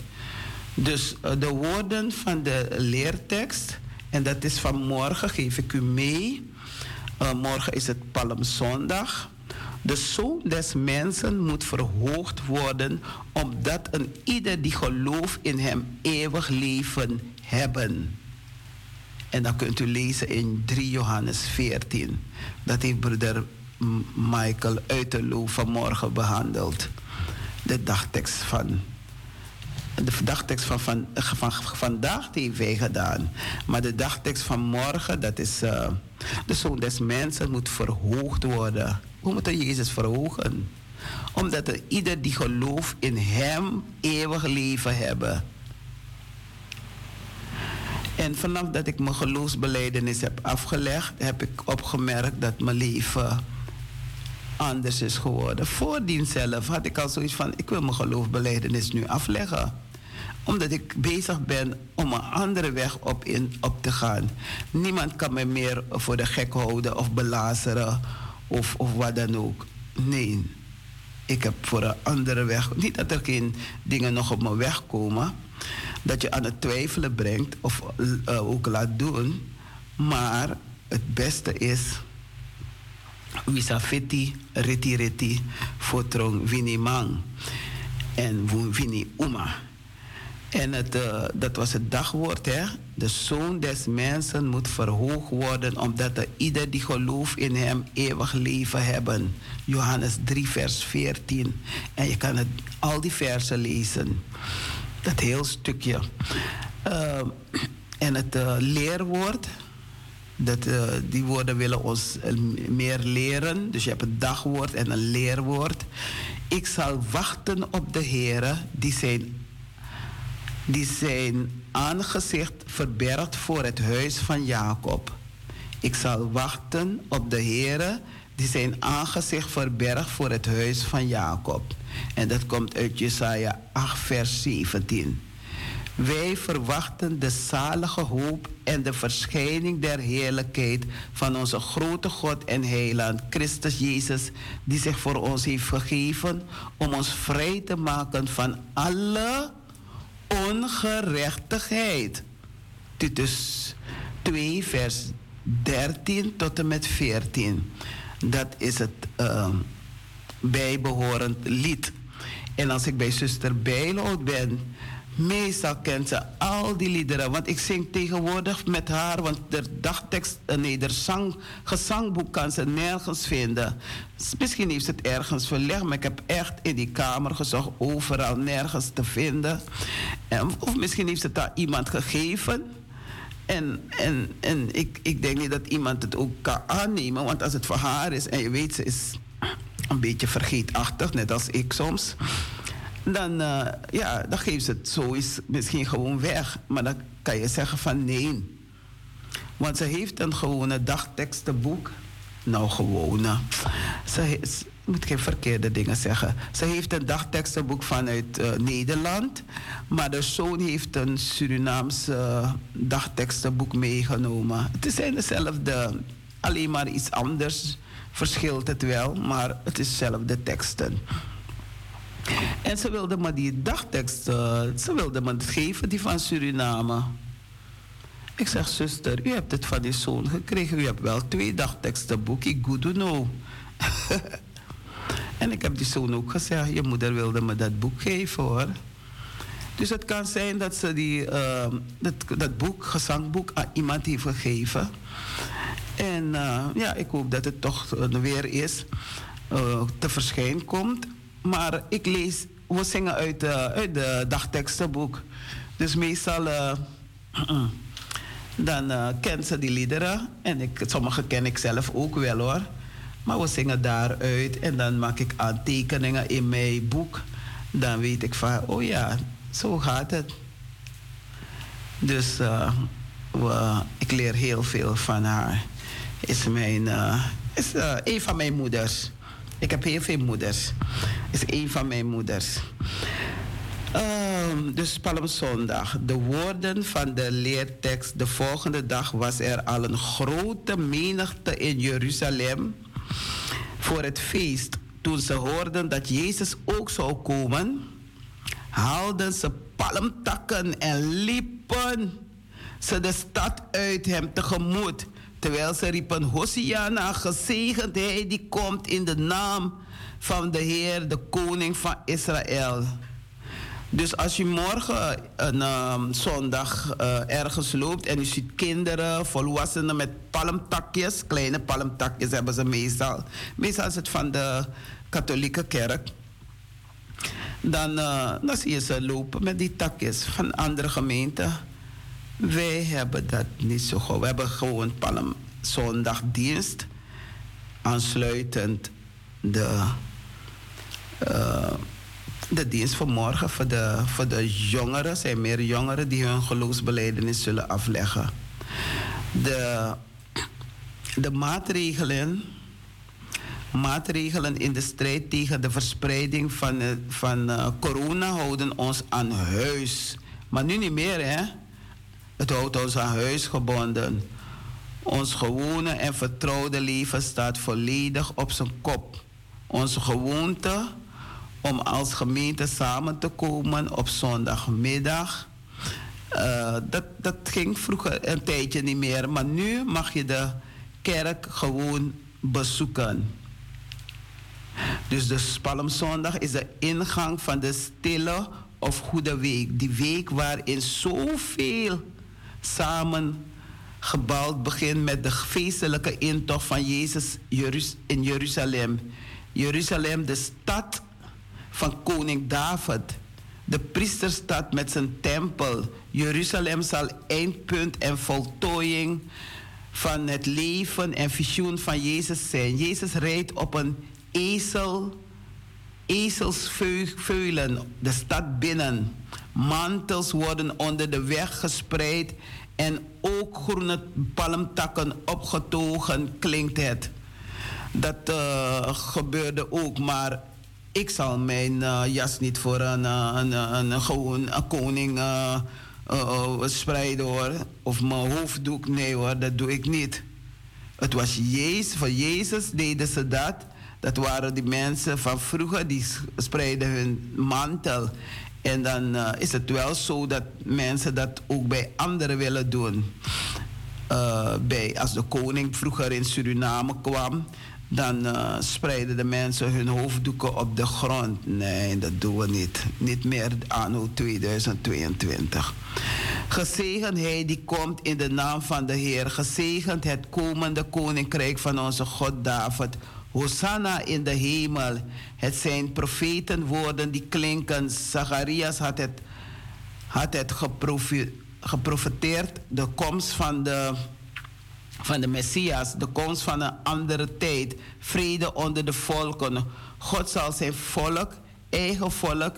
Dus uh, de woorden van de leertekst En dat is vanmorgen, geef ik u mee. Uh, morgen is het Palmzondag. De zoon des mensen moet verhoogd worden, omdat een ieder die gelooft in hem eeuwig leven hebben. En dan kunt u lezen in 3 Johannes 14. Dat heeft broeder Michael Uiterloo vanmorgen behandeld. De dagtekst van. De dagtekst van, van, van, vandaag heeft wij gedaan. Maar de dagtekst van morgen, dat is. Uh, de zoon des mensen moet verhoogd worden. Hoe moet Jezus verhogen? Omdat er ieder die gelooft in hem eeuwig leven hebben. En vanaf dat ik mijn geloofsbeleidenis heb afgelegd, heb ik opgemerkt dat mijn leven anders is geworden. Voordien zelf had ik al zoiets van: ik wil mijn geloofsbeleidenis nu afleggen omdat ik bezig ben om een andere weg op, in, op te gaan. Niemand kan me meer voor de gek houden of belazeren of, of wat dan ook. Nee, ik heb voor een andere weg. Niet dat er geen dingen nog op mijn weg komen, dat je aan het twijfelen brengt of uh, ook laat doen. Maar het beste is. Wisafeti, reti reti, fotrong winimang. En wini uma. En het, uh, dat was het dagwoord, hè? De zoon des mensen moet verhoogd worden, omdat er ieder die gelooft in hem eeuwig leven hebben. Johannes 3, vers 14. En je kan het, al die versen lezen. Dat heel stukje. Uh, en het uh, leerwoord, dat, die woorden willen ons meer leren. Dus je hebt een dagwoord en een leerwoord. Ik zal wachten op de Heer die zijn die zijn aangezicht verbergt voor het huis van Jacob. Ik zal wachten op de Heere die zijn aangezicht verbergt voor het huis van Jacob. En dat komt uit Jesaja 8, vers 17. Wij verwachten de zalige hoop en de verschijning der heerlijkheid van onze grote God en heiland, Christus Jezus, die zich voor ons heeft gegeven om ons vrij te maken van alle ongerechtigheid. Titus 2, vers 13 tot en met 14. Dat is het uh, bijbehorend lied. En als ik bij zuster Bijloud ben, Meestal kent ze al die liederen. Want ik zing tegenwoordig met haar. Want de dagtekst, eh, nee, de zang, gezangboek kan ze nergens vinden. Misschien heeft ze het ergens verlegd. Maar ik heb echt in die kamer gezocht. Overal nergens te vinden. En, of misschien heeft ze het aan iemand gegeven. En, en, en ik, ik denk niet dat iemand het ook kan aannemen. Want als het voor haar is en je weet, ze is een beetje vergeetachtig, net als ik soms dan, uh, ja, dan geeft ze het zo is misschien gewoon weg. Maar dan kan je zeggen van nee. Want ze heeft een gewone dagtekstenboek. Nou, gewone. Ze, moet geen verkeerde dingen zeggen. Ze heeft een dagtekstenboek vanuit uh, Nederland. Maar de zoon heeft een Surinaamse uh, dagtekstenboek meegenomen. Het zijn dezelfde, alleen maar iets anders verschilt het wel. Maar het is dezelfde teksten. En ze wilde me die dagtekst, uh, ze wilde me geven, die van Suriname. Ik zeg, zuster, u hebt het van die zoon gekregen. U hebt wel twee dagteksten boekje, good know. en ik heb die zoon ook gezegd, je moeder wilde me dat boek geven hoor. Dus het kan zijn dat ze die, uh, dat, dat boek, gezangboek, aan iemand heeft gegeven. En uh, ja, ik hoop dat het toch weer is, te verschijnen komt. Maar ik lees, we zingen uit, uh, de dagtekstenboek. Dus meestal uh, dan uh, kent ze die liederen. En ik, sommige ken ik zelf ook wel hoor. Maar we zingen daaruit en dan maak ik aantekeningen in mijn boek. Dan weet ik van, oh ja, zo gaat het. Dus we, ik leer heel veel van haar. Is, mijn, is een van mijn moeders. Ik heb heel veel moeders. Is een van mijn moeders. Um, dus Palmzondag. De woorden van de leertekst. De volgende dag was er al een grote menigte in Jeruzalem voor het feest. Toen ze hoorden dat Jezus ook zou komen, haalden ze palmtakken en liepen ze de stad uit hem tegemoet. Terwijl ze riepen, Hosiana, gezegend hij die komt in de naam van de Heer, de koning van Israël. Dus als je morgen een um, zondag uh, ergens loopt en je ziet kinderen, volwassenen met palmtakjes, kleine palmtakjes hebben ze meestal. Meestal is het van de katholieke kerk. Dan, uh, dan zie je ze lopen met die takjes van andere gemeenten. Wij hebben dat niet zo goed. We hebben gewoon palmzondagdienst. Aansluitend de... Uh, de dienst van morgen voor de, voor de jongeren. zijn meer jongeren die hun geloofsbeleidenis zullen afleggen. De, de maatregelen, maatregelen in de strijd tegen de verspreiding van, van uh, corona houden ons aan huis. Maar nu niet meer, hè? Het houdt ons aan huis gebonden. Ons gewone en vertrouwde leven staat volledig op zijn kop. Onze gewoonte om als gemeente samen te komen op zondagmiddag. Uh, dat, dat ging vroeger een tijdje niet meer, maar nu mag je de kerk gewoon bezoeken. Dus de Palmzondag is de ingang van de stille of goede week. Die week waarin zoveel samen gebouwd begint met de feestelijke intocht van Jezus in Jeruzalem. Jeruzalem, de stad van koning David. De priesterstad met zijn tempel. Jeruzalem zal eindpunt en voltooiing van het leven en visioen van Jezus zijn. Jezus rijdt op een ezel, ezelsveulen de stad binnen. Mantels worden onder de weg gespreid en ook groene palmtakken opgetogen, klinkt het. Dat uh, gebeurde ook, maar ik zal mijn uh, jas niet voor een, uh, een, een, gewoon koning uh, spreiden hoor. Of mijn hoofddoek, nee hoor, dat doe ik niet. Het was Jezus, voor Jezus deden ze dat. Dat waren die mensen van vroeger, die spreiden hun mantel. En dan is het wel zo dat mensen dat ook bij anderen willen doen. bij, als de koning vroeger in Suriname kwam, dan uh, spreiden de mensen hun hoofddoeken op de grond. Nee, dat doen we niet. Niet meer anno 2022. Gezegend hij die komt in de naam van de Heer. Gezegend het komende koninkrijk van onze God David. Hosanna in de hemel. Het zijn profetenwoorden die klinken. Zacharias had het, had het geprofeteerd. De komst van de van de Messias, de komst van een andere tijd, vrede onder de volken. God zal zijn volk, eigen volk,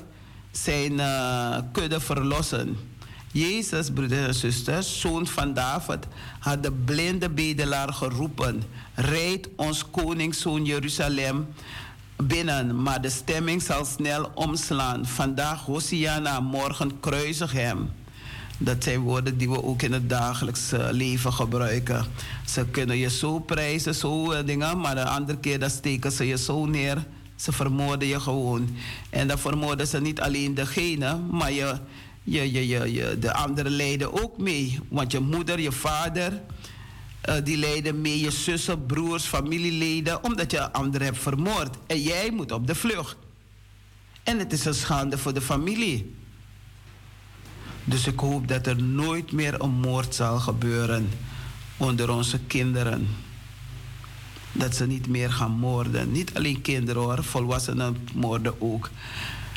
zijn uh, kudde verlossen. Jezus, broeders en zusters, zoon van David, had de blinde bedelaar geroepen: Rijd ons koningszoon Jeruzalem binnen, maar de stemming zal snel omslaan. Vandaag Hosiana, morgen kruisig hem. Dat zijn woorden die we ook in het dagelijks eh, leven gebruiken. Ze kunnen je zo prijzen, zo uh, dingen, maar de andere keer dan steken ze je zo neer. Ze vermoorden je gewoon. En dan vermoorden ze niet alleen degene, maar je, je, je, je, de anderen lijden ook mee. Want je moeder, je vader, uh, die lijden mee. Je zussen, broers, familieleden, omdat je anderen hebt vermoord. En jij moet op de vlucht. En het is een schande voor de familie. Dus ik hoop dat er nooit meer een moord zal gebeuren onder onze kinderen. Dat ze niet meer gaan moorden. Niet alleen kinderen hoor, volwassenen moorden ook.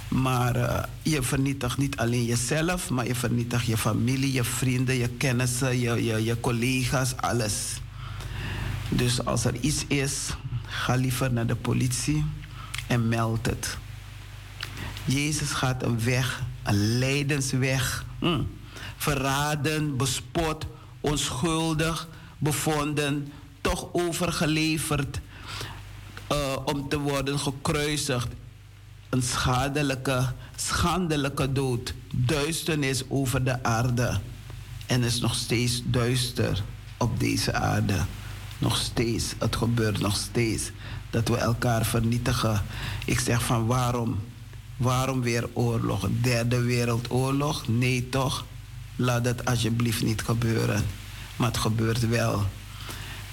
Maar uh, je vernietigt niet alleen jezelf, maar je vernietigt je familie, je vrienden, je kennissen, je, je, je collega's, alles. Dus als er iets is, ga liever naar de politie en meld het. Jezus gaat een weg, een lijdensweg Mm. Verraden, bespot, onschuldig bevonden, toch overgeleverd uh, om te worden gekruisigd. Een schadelijke, schandelijke dood. Duisternis over de aarde. En is nog steeds duister op deze aarde. Nog steeds. Het gebeurt nog steeds. Dat we elkaar vernietigen. Ik zeg van waarom? Waarom weer oorlog? Derde wereldoorlog? Nee toch? Laat dat alsjeblieft niet gebeuren. Maar het gebeurt wel.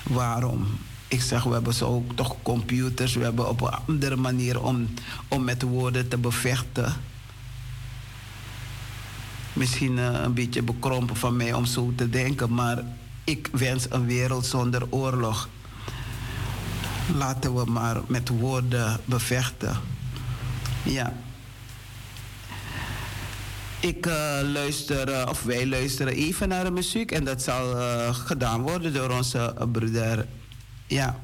Waarom? Ik zeg, we hebben zo toch computers. We hebben op een andere manier om, om met woorden te bevechten. Misschien uh, een beetje bekrompen van mij om zo te denken, maar ik wens een wereld zonder oorlog. Laten we maar met woorden bevechten. Ja. Ik uh, luister, uh, of wij luisteren even naar de muziek en dat zal gedaan worden door onze broeder. Ja.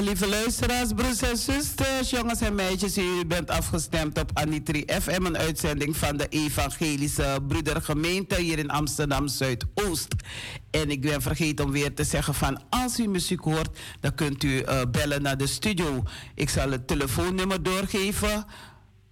Lieve luisteraars, broers en zusters, jongens en meisjes, u bent afgestemd op Anitri FM, een uitzending van de Evangelische Broedergemeente hier in Amsterdam Zuidoost. En ik ben vergeten om weer te zeggen van als u muziek hoort, dan kunt u uh, bellen naar de studio. Ik zal het telefoonnummer doorgeven.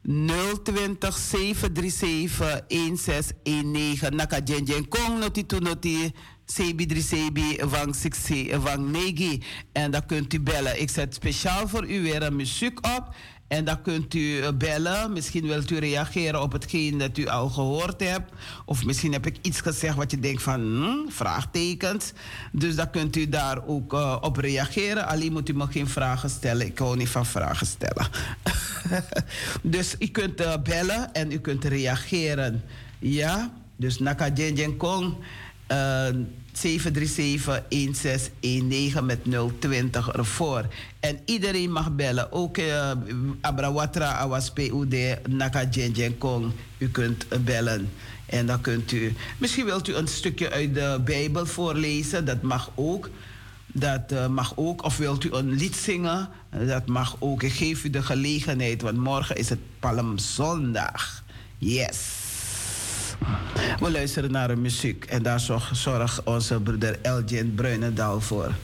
020 737 1619. Naka Jen Kong noti tu noti. CB3CB van 6 van. En dan kunt u bellen. Ik zet speciaal voor u weer een muziek op. En dan kunt u eh, bellen. Misschien wilt u reageren op hetgeen dat u al gehoord hebt. Of misschien heb ik iets gezegd wat je denkt van hmm, vraagtekens. Dus dan kunt u daar ook uh, op reageren. Alleen moet u me geen vragen stellen. Ik hou niet van vragen stellen. dus u kunt uh, bellen en u kunt reageren. Ja, dus Naka Jen Kong. Uh, 737-1619 met 020 ervoor. En iedereen mag bellen. Ook uh, Abrawatra Awas PUD Naka Kong. U kunt bellen. En dan kunt u... Misschien wilt u een stukje uit de Bijbel voorlezen. Dat mag ook. Dat uh, mag ook. Of wilt u een lied zingen. Dat mag ook. Ik geef u de gelegenheid. Want morgen is het Palmzondag. Yes. We luisteren naar de muziek en daar zorgt onze broeder Elgin Bruinendal voor.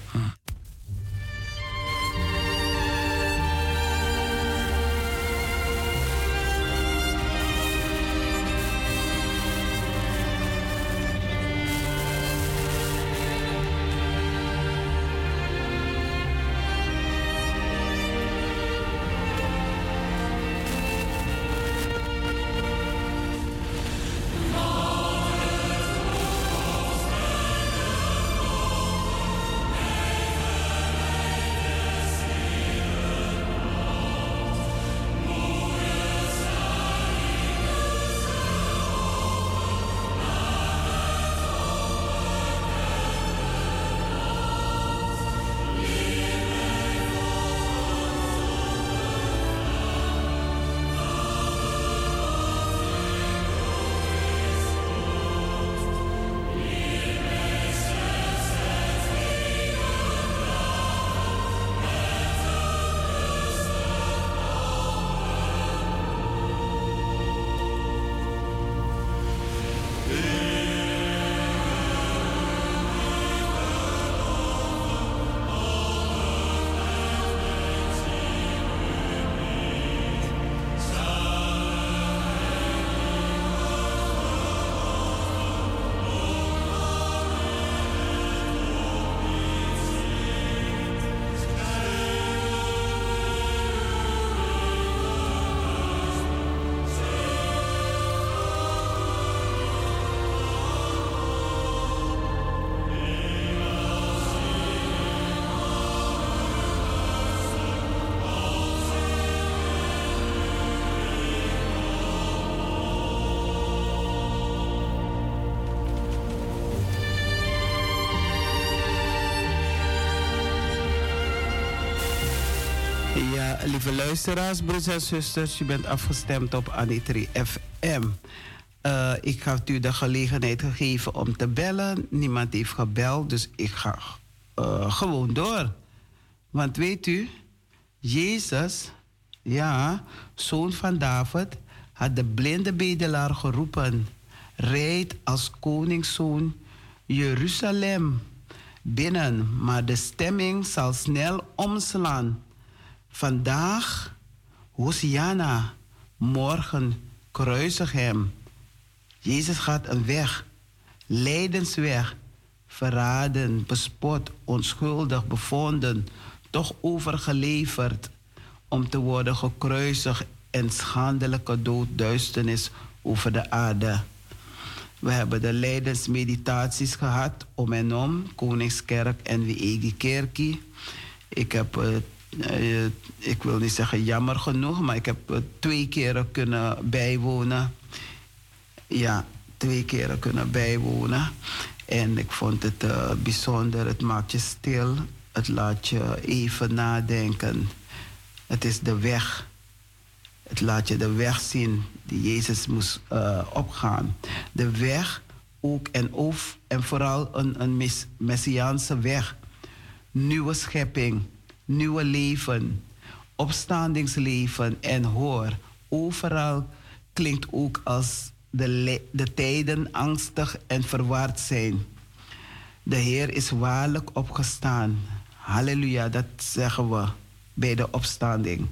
Luisteraars, broers en zusters, u bent afgestemd op Anitri FM. Uh, ik heb u de gelegenheid gegeven om te bellen. Niemand heeft gebeld, dus ik ga uh, gewoon door. Want weet u, Jezus, ja, zoon van David, had de blinde bedelaar geroepen: Rijd als koningszoon Jeruzalem binnen, maar de stemming zal snel omslaan. Vandaag Hosiana, morgen kruisig hem. Jezus gaat een weg, lijdensweg, verraden, bespot, onschuldig bevonden, toch overgeleverd om te worden gekruisigd en schandelijke doodduisternis over de aarde. We hebben de lijdensmeditaties gehad om en om, Koningskerk en Wiegi Kerkie. Ik heb uh, ik wil niet zeggen jammer genoeg, maar ik heb uh, twee keren kunnen bijwonen. Ja, twee keren kunnen bijwonen. En ik vond het uh, bijzonder. Het maakt je stil. Het laat je even nadenken. Het is de weg. Het laat je de weg zien die Jezus moest opgaan. De weg ook en, of, en vooral een, een messiaanse weg. Nieuwe schepping nieuwe leven, opstandingsleven en hoor, overal klinkt ook als de, de tijden angstig en verward zijn. De Heer is waarlijk opgestaan. Halleluja, dat zeggen we bij de opstanding.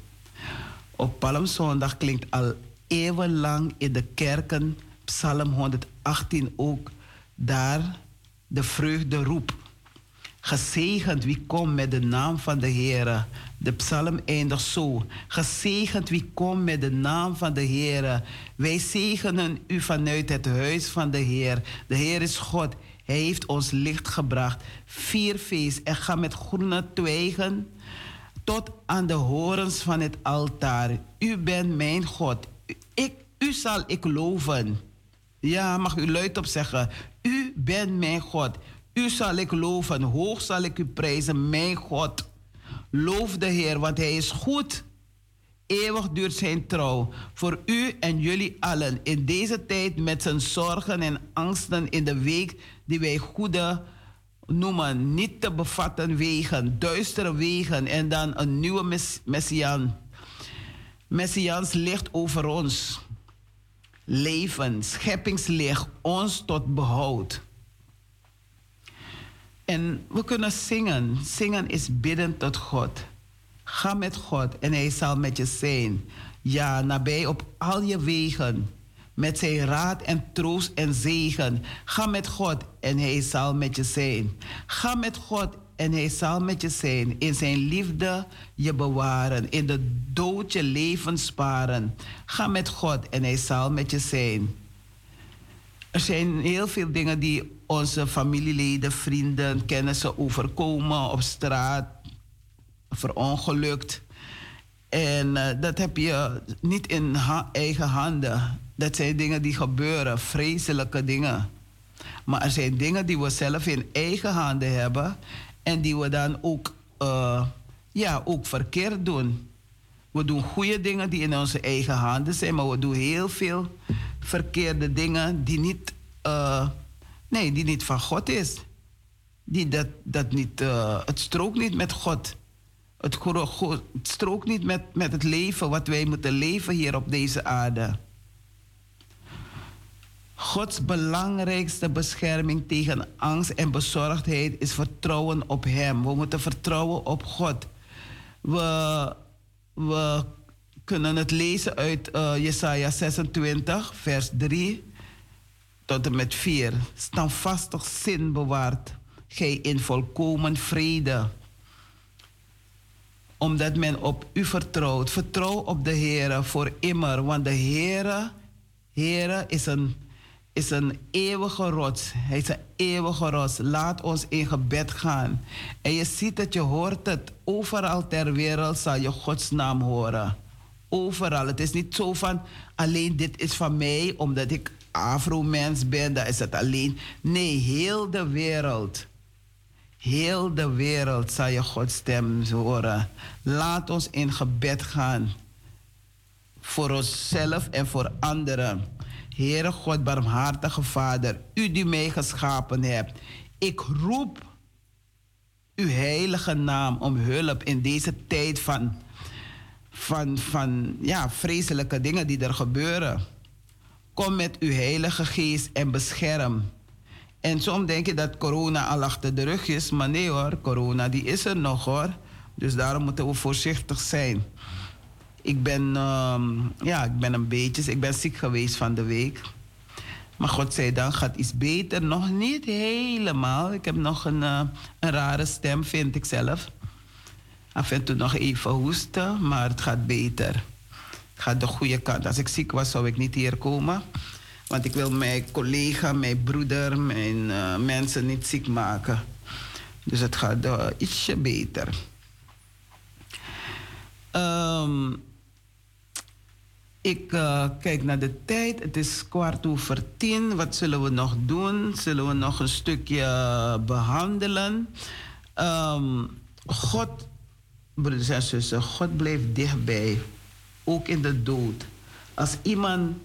Op Palmzondag klinkt al eeuwenlang in de kerken Psalm 118 ook daar de vreugde roep. Gezegend wie komt met de naam van de Heer. De psalm eindigt zo. Gezegend wie komt met de naam van de Heer. Wij zegenen u vanuit het huis van de Heer. De Heer is God. Hij heeft ons licht gebracht. Vier feest en ga met groene twijgen tot aan de horens van het altaar. U bent mijn God. Ik, u zal ik loven. Ja, mag u luid op zeggen. U bent mijn God. U zal ik loven. Hoog zal ik u prijzen, mijn God. Loof de Heer, want Hij is goed. Eeuwig duurt zijn trouw. Voor u en jullie allen in deze tijd met zijn zorgen en angsten in de week die wij goede noemen. Niet te bevatten wegen, duistere wegen en dan een nieuwe mess Messiaan. Messiaans licht over ons. Leven, scheppingslicht, ons tot behoud. En we kunnen zingen. Zingen is bidden tot God. Ga met God en Hij zal met je zijn. Ja, nabij op al je wegen. Met zijn raad en troost en zegen. Ga met God en Hij zal met je zijn. Ga met God en Hij zal met je zijn. In zijn liefde je bewaren. In de dood je leven sparen. Ga met God en Hij zal met je zijn. Er zijn heel veel dingen die onze familieleden, vrienden, kennissen overkomen op straat, verongelukt. En eh, dat heb je niet in eigen handen. Dat zijn dingen die gebeuren, vreselijke dingen. Maar er zijn dingen die we zelf in eigen handen hebben en die we dan ook, eh, ja, ook verkeerd doen. We doen goede dingen die in onze eigen handen zijn, maar we doen heel veel verkeerde dingen die niet, eh, nee, die niet van God is. Die dat, dat niet, eh, het strookt niet met God. Het, het strookt niet met, met het leven wat wij moeten leven hier op deze aarde. Gods belangrijkste bescherming tegen angst en bezorgdheid is vertrouwen op Hem. We moeten vertrouwen op God. We, we kunnen het lezen uit eh, Jesaja 26, vers 3 tot en met 4. Standvastig zin bewaart gij in volkomen vrede omdat men op u vertrouwt. Vertrouw op de Heer voor immer, want de Heer, Heer is een, is een eeuwige rots. Hij is een eeuwige rots. Laat ons in gebed gaan. En je ziet het, je hoort het. Overal ter wereld zal je Gods naam horen. Overal. Het is niet zo van alleen dit is van mij, omdat ik Afro-mens ben, dat is het alleen. Nee, heel de wereld. Heel de wereld zal je Gods stem horen. Laat ons in gebed gaan. Voor onszelf en voor anderen. Heere God, barmhartige Vader, u die mij geschapen hebt. Ik roep uw heilige naam om hulp in deze tijd van, van, van ja, vreselijke dingen die er gebeuren. Kom met uw heilige geest en bescherm. En soms denk je dat corona al achter de rug is, maar nee hoor, corona die is er nog hoor. Dus daarom moeten we voorzichtig zijn. Ik ben, ehm, ja, ik ben een beetje, ik ben ziek geweest van de week. Maar godzijdank gaat iets beter. Nog niet helemaal. Ik heb nog een, eh, een rare stem, vind ik zelf. Af en toe nog even hoesten, maar het gaat beter. Gaat de goede kant. Als ik ziek was, zou ik niet hier komen. Want ik wil mijn collega, mijn broeder, mijn eh, mensen niet ziek maken. Dus het gaat uh, ietsje beter. Ehm, ik uh, kijk naar de tijd. Het is kwart over tien. Wat zullen we nog doen? Zullen we nog een stukje behandelen? Um, God, broeders en zussen, God blijft dichtbij. Ook in de dood. Als iemand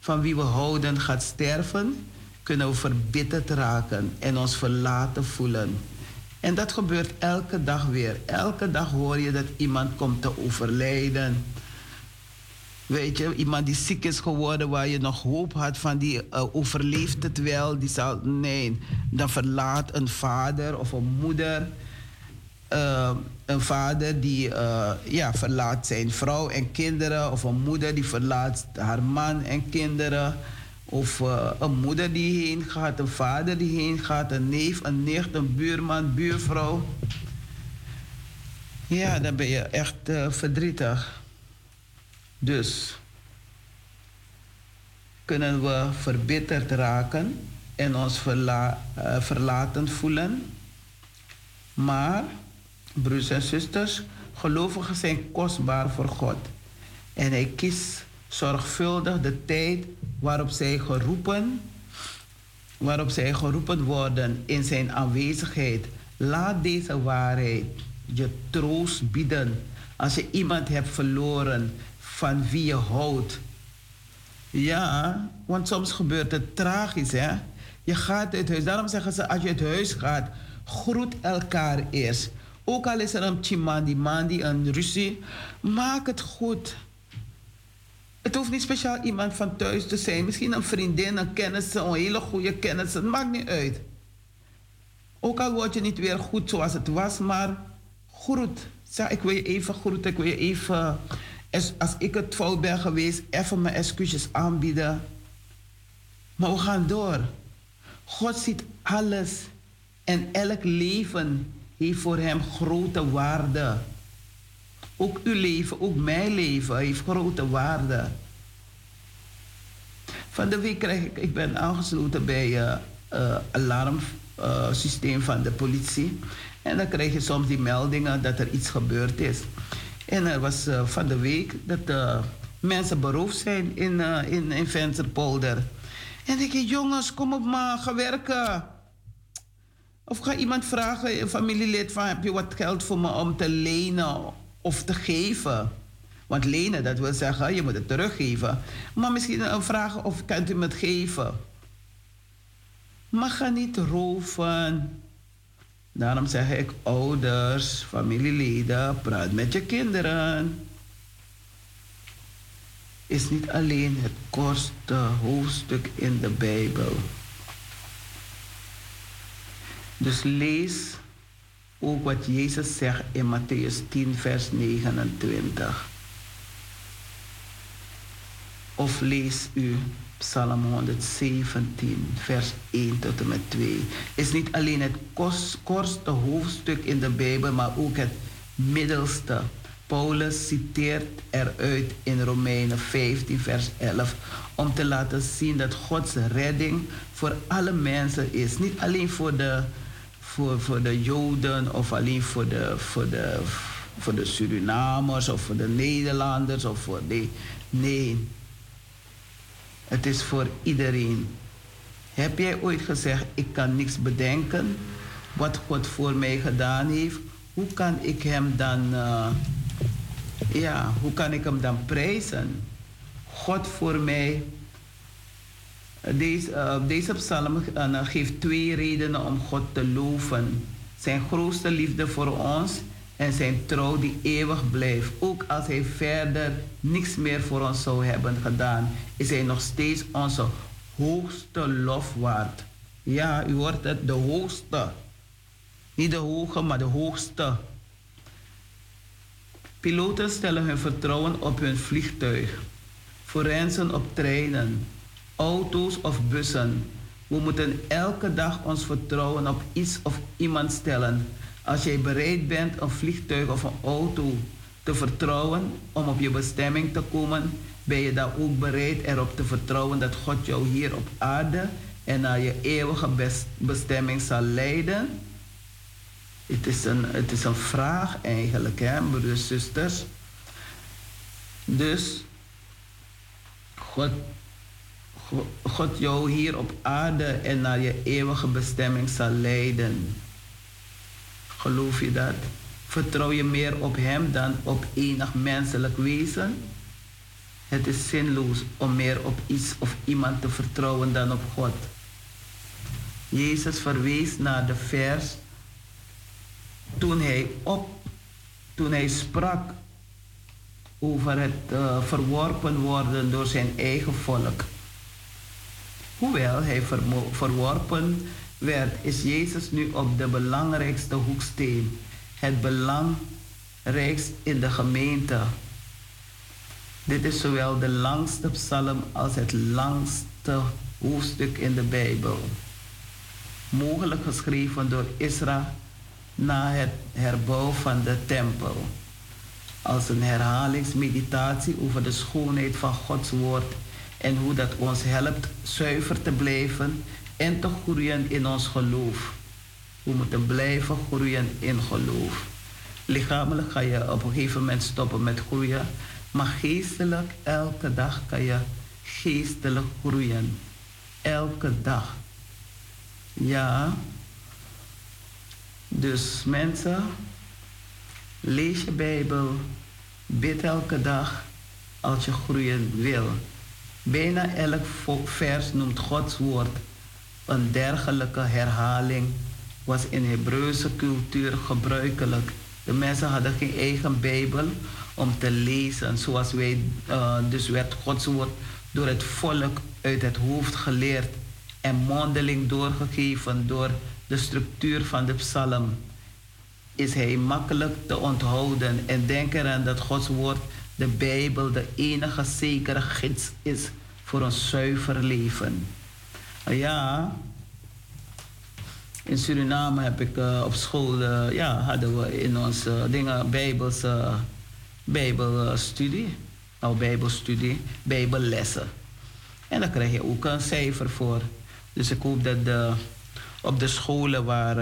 van wie we houden gaat sterven, kunnen we verbitterd raken en ons verlaten voelen. En dat gebeurt elke dag weer. Elke dag hoor je dat iemand komt te overlijden. Weet je, iemand die ziek is geworden waar je nog hoop had van die uh, overleeft het wel. Die zal, nee, dan verlaat een vader of een moeder. Uh, een vader die uh, ja, verlaat zijn vrouw en kinderen. Of een moeder die verlaat haar man en kinderen. Of uh, een moeder die heen gaat, een vader die heen gaat, een neef, een nicht, een buurman, buurvrouw. Ja, dan ben je echt uh, verdrietig. Dus kunnen we verbitterd raken en ons verla verlaten voelen. Maar, broers en zusters, gelovigen zijn kostbaar voor God. En hij kiest zorgvuldig de tijd waarop zij geroepen, waarop zij geroepen worden in zijn aanwezigheid. Laat deze waarheid je troost bieden als je iemand hebt verloren van wie je houdt. Ja, want soms gebeurt het tragisch, hè? Je gaat uit huis. Daarom zeggen ze, als je uit huis gaat, groet elkaar eerst. Ook al is er een chimandi, mandi, een ruzie, maak het goed. Het hoeft niet speciaal iemand van thuis te zijn. Misschien een vriendin, een kennis, een hele goede kennis. Het maakt niet uit. Ook al word je niet weer goed zoals het was, maar groet. Zeg, ik wil je even groeten, ik wil je even... Als ik het fout ben geweest, even mijn excuses aanbieden. Maar we gaan door. God ziet alles. En elk leven heeft voor hem grote waarde. Ook uw leven, ook mijn leven heeft grote waarde. Van de week krijg ik, ik ben aangesloten bij het uh, uh, alarmsysteem uh, van de politie. En dan krijg je soms die meldingen dat er iets gebeurd is. En er was van de week dat mensen beroofd zijn in, in, in Vensterpolder. En ik denk, jongens, kom op ga werken. Of ga iemand vragen, een familielid, van, heb je wat geld voor me om te lenen of te geven? Want lenen, dat wil zeggen, je moet het teruggeven. Maar misschien vraag of kunt u me het geven? Maar ga niet roven. Daarom zeg ik ouders, familieleden, praat met je kinderen. Is niet alleen het kortste hoofdstuk in de Bijbel. Dus lees ook wat Jezus zegt in Matthäus 10, vers 29. Of lees u Psalm 117, vers 1 tot en met 2. Is niet alleen het kortste hoofdstuk in de Bijbel, maar ook het middelste. Paulus citeert eruit in Romeinen 15, vers 11, om te laten zien dat Gods redding voor alle mensen is. Niet alleen voor de, voor, voor de Joden of alleen voor de, voor, de, voor de Surinamers of voor de Nederlanders of voor de. Nee, het is voor iedereen. Heb jij ooit gezegd, ik kan niks bedenken wat God voor mij gedaan heeft? Hoe kan ik hem dan, uh, ja, hoe kan ik hem dan prijzen? God voor mij. Deze, uh, deze psalm uh, geeft twee redenen om God te loven. Zijn grootste liefde voor ons en zijn trouw die eeuwig blijft. Ook als hij verder niks meer voor ons zou hebben gedaan, is hij nog steeds onze hoogste lof waard. Ja, u hoort het, de hoogste. Niet de hoge, maar de hoogste. Piloten stellen hun vertrouwen op hun vliegtuig, forensen op treinen, auto's of bussen. We moeten elke dag ons vertrouwen op iets of iemand stellen als jij bereid bent een vliegtuig of een auto te vertrouwen om op je bestemming te komen, ben je dan ook bereid erop te vertrouwen dat God jou hier op aarde en naar je eeuwige bestemming zal leiden? Het is een, het is een vraag eigenlijk, hè, broers en zusters. Dus God, God jou hier op aarde en naar je eeuwige bestemming zal leiden. Geloof je dat? Vertrouw je meer op Hem dan op enig menselijk wezen? Het is zinloos om meer op iets of iemand te vertrouwen dan op God. Jezus verwees naar de vers toen hij op, toen hij sprak over het uh, verworpen worden door zijn eigen volk. Hoewel hij verworpen werd, is Jezus nu op de belangrijkste hoeksteen. Het belangrijkst in de gemeente. Dit is zowel de langste psalm als het langste hoofdstuk in de Bijbel. Mogelijk geschreven door Isra na het herbouw van de tempel. Als een herhalingsmeditatie over de schoonheid van Gods woord en hoe dat ons helpt zuiver te blijven en te groeien in ons geloof. We moeten blijven groeien in geloof. Lichamelijk ga je op een gegeven moment stoppen met groeien, maar geestelijk elke dag kan je geestelijk groeien. Elke dag. Ja. Dus mensen, lees je Bijbel, bid elke dag als je groeien wil. Bijna elk vers noemt Gods woord. Een dergelijke herhaling was in Hebreeuwse cultuur gebruikelijk. De mensen hadden geen eigen Bijbel om te lezen, zoals wij. Uh, dus werd Gods woord door het volk uit het hoofd geleerd en mondeling doorgegeven door de structuur van de psalm. Is hij makkelijk te onthouden en denk eraan dat Gods woord, de Bijbel, de enige zekere gids is voor een zuiver leven. Ja, in Suriname heb ik uh, op school, uh, ja, hadden we in onze dingen Bijbelse, Bijbelstudie, nou Bijbelstudie, Bijbellessen. En dan krijg je ook een cijfer voor. Dus ik hoop dat de, op de scholen waar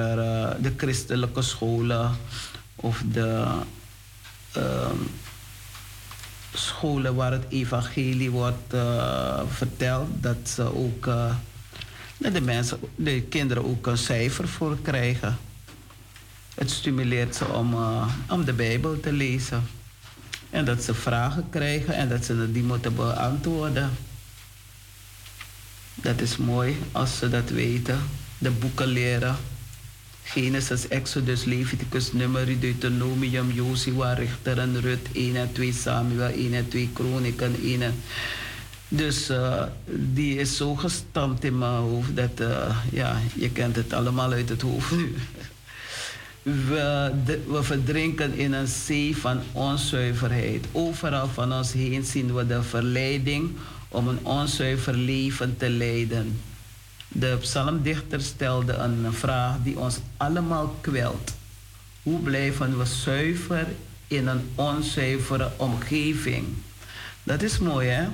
de christelijke scholen of de uh, scholen waar het evangelie wordt uh, verteld, dat ze ook dat de mensen, de kinderen ook een cijfer voor krijgen. Het stimuleert ze om, uh, om de Bijbel te lezen. En dat ze vragen krijgen en dat ze die moeten beantwoorden. Dat is mooi als ze dat weten. De boeken leren. Genesis, Exodus, Leviticus, Numeri, Deuteronomium, Josua, Richter en Rut, 1 en 2 Samuel, 1 en 2 Kroniken, 1 en... Dus uh, die is zo gestampt in mijn hoofd dat, uh, ja, je kent het allemaal uit het hoofd nu. We, de, we verdrinken in een zee van onzuiverheid. Overal van ons heen zien we de verleiding om een onzuiver leven te leiden. De psalmdichter stelde een vraag die ons allemaal kwelt. Hoe blijven we zuiver in een onzuivere omgeving? Dat is mooi, hè?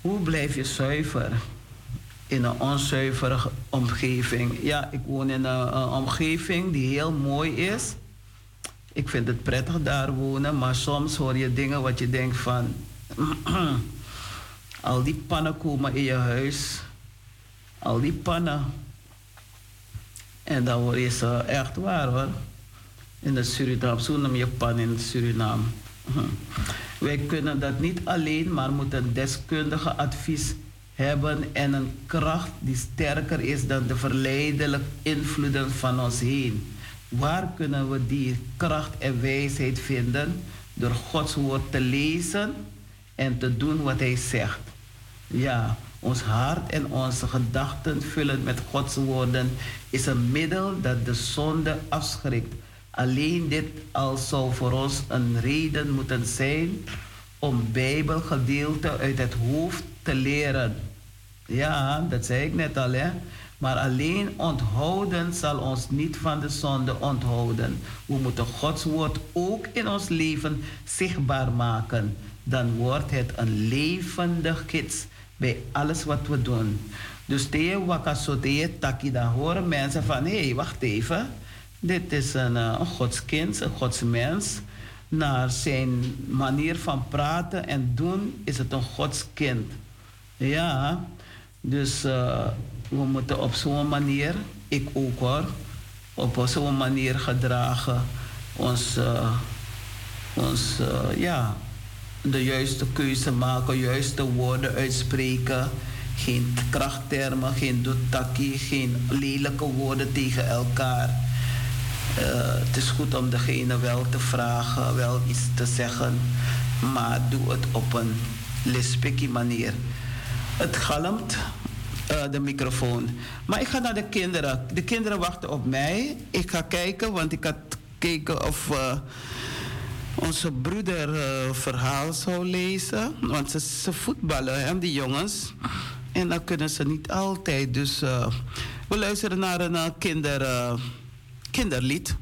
Hoe blijf je zuiver in een onzuivere omgeving? Ja, ik woon in een, een omgeving die heel mooi is. Ik vind het prettig daar wonen, maar soms hoor je dingen wat je denkt van... al die pannen komen in je huis al die pannen. En je ze echt waar hoor. In de Suriname, zo noem je pan in Suriname. Wij kunnen dat niet alleen, maar moeten deskundige advies hebben en een kracht die sterker is dan de verleidelijke invloeden van ons heen. Waar kunnen we die kracht en wijsheid vinden? Door Gods woord te lezen en te doen wat Hij zegt. Ja, ons hart en onze gedachten vullen met Gods woorden is een middel dat de zonde afschrikt. Alleen dit al zou voor ons een reden moeten zijn om Bijbelgedeelte uit het hoofd te leren. Ja, dat zei ik net al, hè. Maar alleen onthouden zal ons niet van de zonde onthouden. We moeten Gods woord ook in ons leven zichtbaar maken. Dan wordt het een levendig gids bij alles wat we doen. Dus tegen wakasote taki, dan horen mensen van, hé, hey, wacht even. Dit is een, uh, een godskind, een godsmens. Naar zijn manier van praten en doen is het een godskind. Ja, dus uh, we moeten op zo'n manier, ik ook hoor, op zo'n manier gedragen. Ons, uh, ons ja, de juiste keuze maken, juiste woorden uitspreken. Geen krachttermen, geen doetaki, geen lelijke woorden tegen elkaar. Eh, het is goed om degene wel te vragen, wel iets te zeggen, maar doe het op een lispikkie manier. Het galmt, uh, de microfoon. Maar ik ga naar de kinderen. De kinderen wachten op mij. Ik ga kijken, want ik had gekeken of uh, onze broeder uh, verhaal zou lezen. Want ze, ze voetballen, hè, die jongens. En dan kunnen ze niet altijd. Dus we luisteren naar een kinder, kinderlied.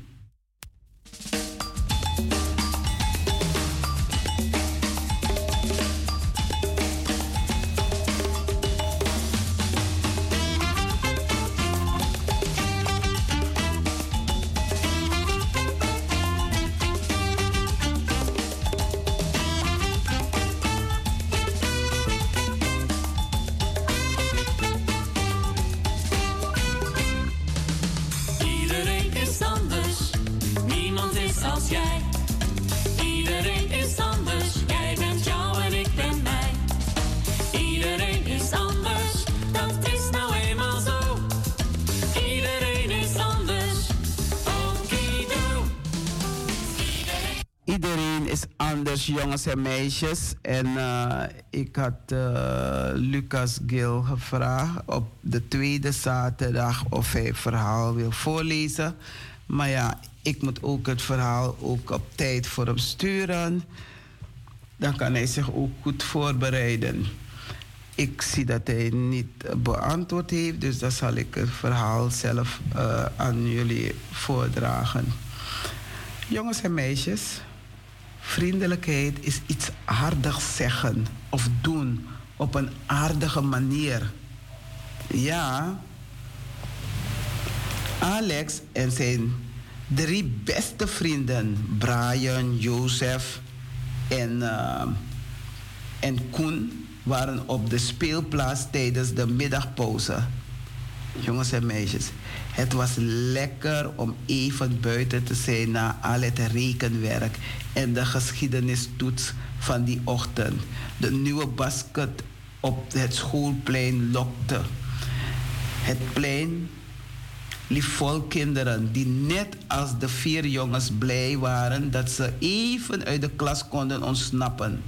Jongens en meisjes. En uh, ik had uh, Lucas Gil gevraagd op de tweede zaterdag of hij het verhaal wil voorlezen. Maar ja, ik moet ook het verhaal ook op tijd voor hem sturen. Dan kan hij zich ook goed voorbereiden. Ik zie dat hij niet beantwoord heeft, dus dan zal ik het verhaal zelf uh, aan jullie voordragen. Jongens en meisjes. Vriendelijkheid is iets aardigs zeggen of doen op een aardige manier. Ja, Alex en zijn drie beste vrienden, Brian, Jozef en, uh, en Koen, waren op de speelplaats tijdens de middagpauze. Jongens en meisjes, het was lekker om even buiten te zijn na al het rekenwerk en de geschiedenistoets van die ochtend. De nieuwe basket op het schoolplein lokte. Het plein liep vol kinderen die net als de vier jongens blij waren dat ze even uit de klas konden ontsnappen.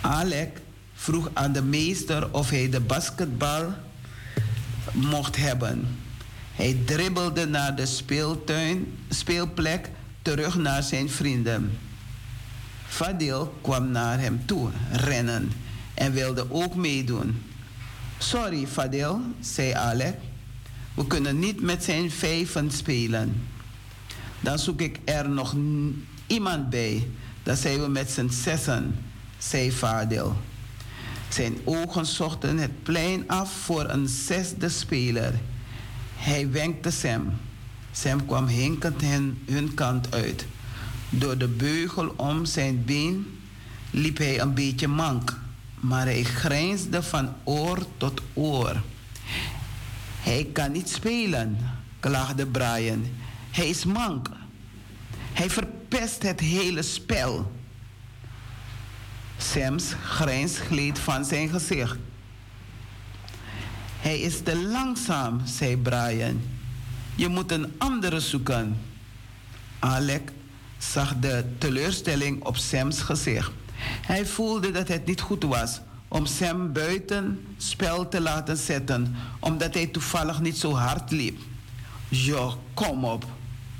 Alec vroeg aan de meester of hij de basketbal mocht hebben. Hij dribbelde naar de speeltuin, speelplek terug naar zijn vrienden. Fadil kwam naar hem toe, rennen, en wilde ook meedoen. Sorry, Fadil, zei Alec. We kunnen niet met zijn vijven spelen. Dan zoek ik er nog iemand bij. Dan zijn we met z'n zessen, zei Fadil. Zijn ogen zochten het plein af voor een zesde speler. Hij wenkte Sam. Sam kwam hinkend hen, hun kant uit. Door de beugel om zijn been liep hij een beetje mank, maar hij grijnsde van oor tot oor. Hij kan niet spelen, klaagde Brian. Hij is mank. Hij verpest het hele spel. Sam's grijns gleed van zijn gezicht. Hij is te langzaam, zei Brian. Je moet een andere zoeken. Alec zag de teleurstelling op Sam's gezicht. Hij voelde dat het niet goed was om Sam buiten spel te laten zetten, omdat hij toevallig niet zo hard liep. Jo, kom op,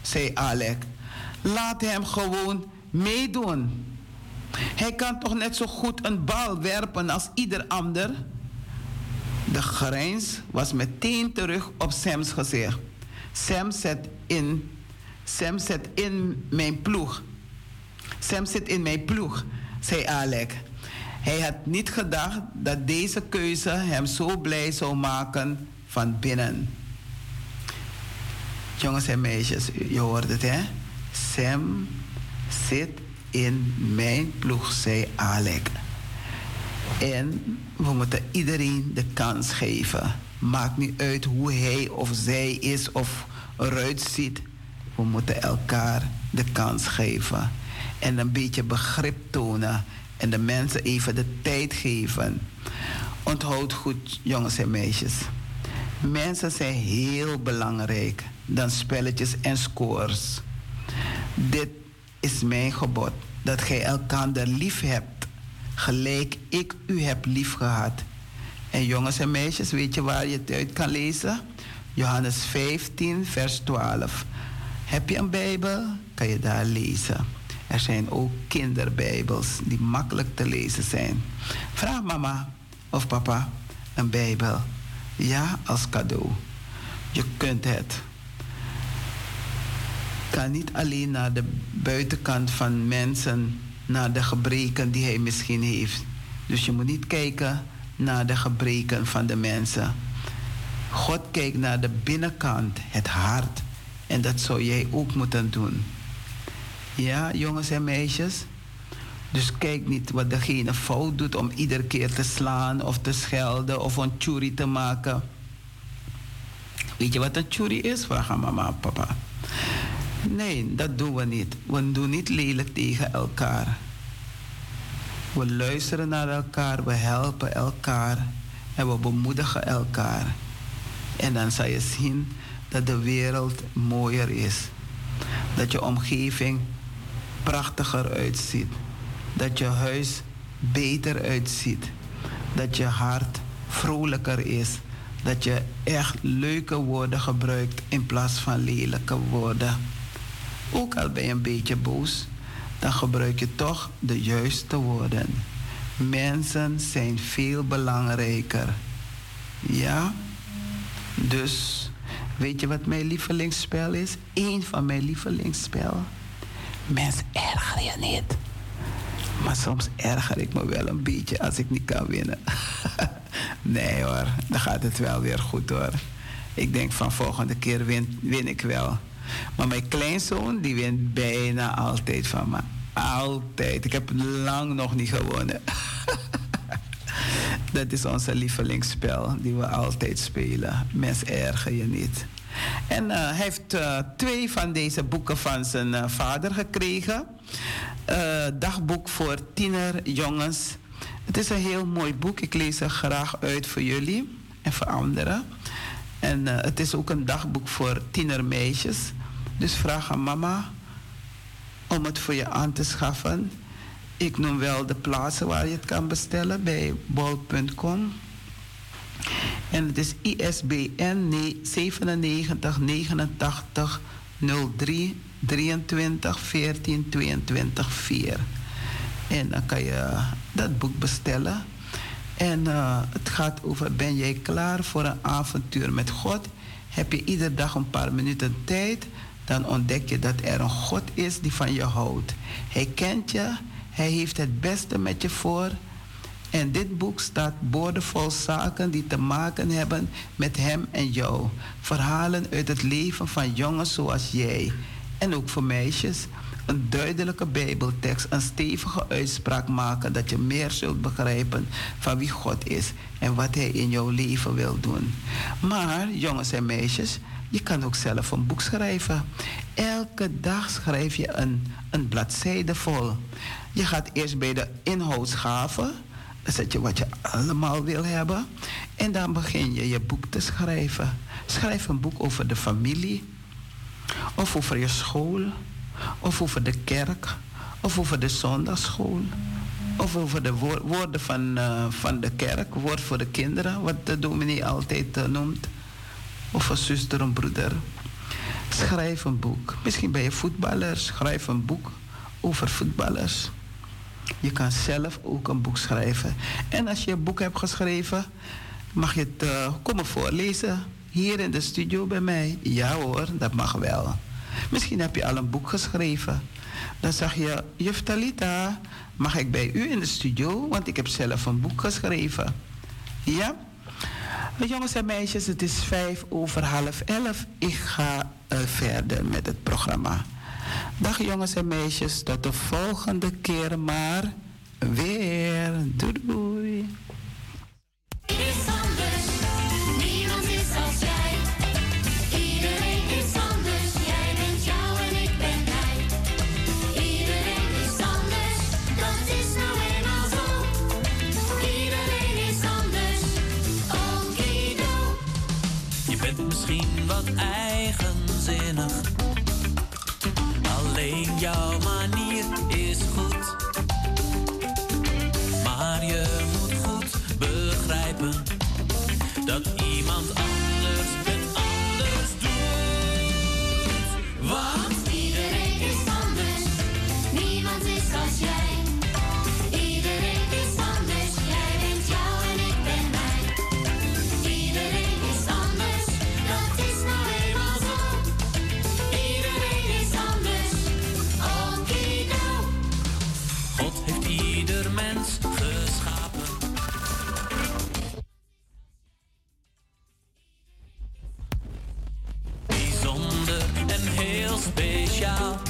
zei Alec. Laat hem gewoon meedoen. Hij kan toch net zo goed een bal werpen als ieder ander? De grijns was meteen terug op Sam's gezicht. Sam zet in, Sam zet in mijn ploeg. Sam zit in mijn ploeg, zei Alec. Hij had niet gedacht dat deze keuze hem zo blij zou maken van binnen. Jongens en meisjes, je hoort het hè? Sam zit in mijn ploeg, zei Alec. En we moeten iedereen de kans geven. Maakt niet uit hoe hij of zij is of eruit ziet. We moeten elkaar de kans geven. En een beetje begrip tonen. En de mensen even de tijd geven. Onthoud goed, jongens en meisjes. Mensen zijn heel belangrijk. dan spelletjes en scores. Dit is mijn gebod, dat gij elkander lief hebt, gelijk ik u heb lief gehad. En jongens en meisjes, weet je waar je het uit kan lezen? Johannes 15, vers 12. Heb je een Bijbel? Kan je daar lezen. Er zijn ook kinderbijbels die makkelijk te lezen zijn. Vraag mama of papa een Bijbel. Ja, als cadeau. Je kunt het. Kan niet alleen naar de buitenkant van mensen, naar de gebreken die hij misschien heeft. Dus je moet niet kijken naar de gebreken van de mensen. God kijkt naar de binnenkant, het hart. En dat zou jij ook moeten doen. Ja, jongens en meisjes. Dus kijk niet wat degene fout doet om iedere keer te slaan of te schelden of een churi te maken. Weet je wat een churi is? Vraag mama en papa. Nee, dat doen we niet. We doen niet lelijk tegen elkaar. We luisteren naar elkaar, we helpen elkaar en we bemoedigen elkaar. En dan zal je zien dat de wereld mooier is. Dat je omgeving prachtiger uitziet. Dat je huis beter uitziet. Dat je hart vrolijker is. Dat je echt leuke woorden gebruikt in plaats van lelijke woorden. Ook al ben je een beetje boos, dan gebruik je toch de juiste woorden. Mensen zijn veel belangrijker. Ja? Dus, weet je wat mijn lievelingsspel is? Eén van mijn lievelingsspel. Mensen erger je niet. Maar soms erger ik me wel een beetje als ik niet kan winnen. nee hoor, dan gaat het wel weer goed hoor. Ik denk van volgende keer win, win ik wel. Maar mijn kleinzoon, die wint bijna altijd van me. Altijd. Ik heb lang nog niet gewonnen. Dat is onze lievelingsspel die we altijd spelen. Mens erger je niet. En uh, hij heeft uh, twee van deze boeken van zijn uh, vader gekregen. dagboek voor tienerjongens. Het is een heel mooi boek. Ik lees het graag uit voor jullie en voor anderen. En het is ook een dagboek voor tienermeisjes. Dus vraag aan mama om het voor je aan te schaffen. Ik noem wel de plaatsen waar je het kan bestellen bij bol.com. En het is ISBN 97 89 03 23 14 22 4. En dan kan je dat boek bestellen. En uh, het gaat over: ben jij klaar voor een avontuur met God? Heb je iedere dag een paar minuten tijd? Dan ontdek je dat er een God is die van je houdt. Hij kent je, hij heeft het beste met je voor. En dit boek staat boordevol zaken die te maken hebben met hem en jou. Verhalen uit het leven van jongens zoals jij. En ook voor meisjes. Een duidelijke Bijbeltekst, een stevige uitspraak maken dat je meer zult begrijpen van wie God is en wat Hij in jouw leven wil doen. Maar, jongens en meisjes, je kan ook zelf een boek schrijven. Elke dag schrijf je een, een bladzijde vol. Je gaat eerst bij de inhoudsgave. Dan zet je wat je allemaal wil hebben. En dan begin je je boek te schrijven. Schrijf een boek over de familie. Of over je school. Of over de kerk. Of over de zondagschool. Of over de woorden van, uh, van de kerk. Woord voor de kinderen. Wat de dominee altijd uh, noemt of een zuster, een broeder. Schrijf een boek. Misschien ben je voetballer, schrijf een boek over voetballers. Je kan zelf ook een boek schrijven. En als je een boek hebt geschreven, mag je het uh, komen voorlezen. Hier in de studio bij mij. Ja hoor, dat mag wel. Misschien heb je al een boek geschreven. Dan zeg je, juf Talita, mag ik bij u in de studio? Want ik heb zelf een boek geschreven. Ja? Jongens en meisjes, het is vijf over half elf. Ik ga uh, verder met het programma. Dag jongens en meisjes, tot de volgende keer maar weer. Doei doei. Speciaal.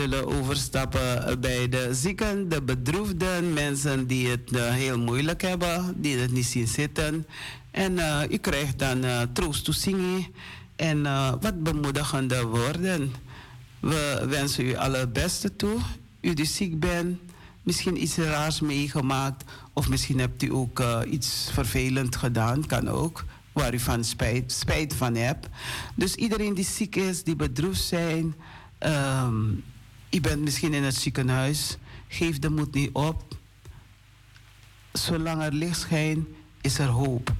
Zullen overstappen bij de zieken, de bedroefden, mensen die het eh, heel moeilijk hebben, die het niet zien zitten. En eh, u krijgt dan eh, troost toe zingen en eh, wat bemoedigende woorden. We wensen u alle beste toe. U die ziek bent, misschien iets raars meegemaakt, of misschien hebt u ook eh, iets vervelend gedaan, kan ook waar u van spijt, spijt van hebt. Dus iedereen die ziek is, die bedroefd zijn, ehm u bent misschien in het ziekenhuis, geef de moed niet op. Zolang er licht schijnt, is er hoop.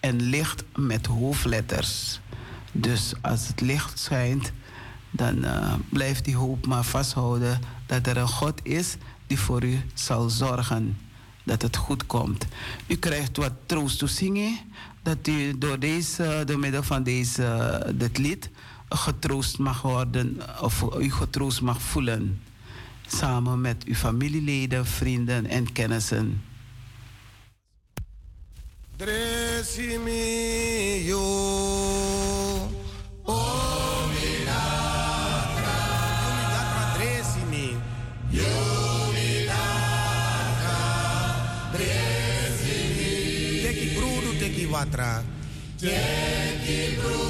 En licht met hoofdletters. Dus als het licht schijnt, dan eh, blijft die hoop maar vasthouden dat er een God is die voor u zal zorgen dat het goed komt. U krijgt wat troost te zingen, dat u door, deze, door middel van deze, dit lied getroost mag worden of u getroost mag voelen. Samen met uw familieleden, vrienden en kennissen. Dresimi. Teki brudu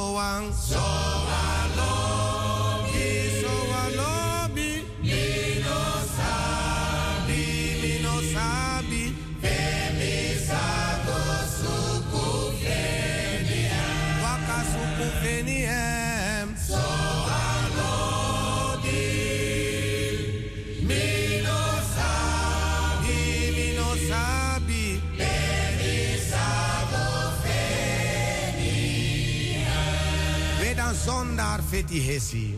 feti hesi.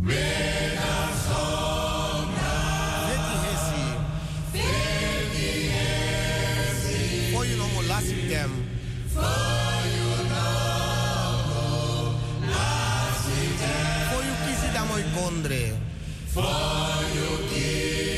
We dan zondaar feti hesi. Feti hesi. For you no mo lasi dem. For you no mo lasi dem. For you da moi kondre. For you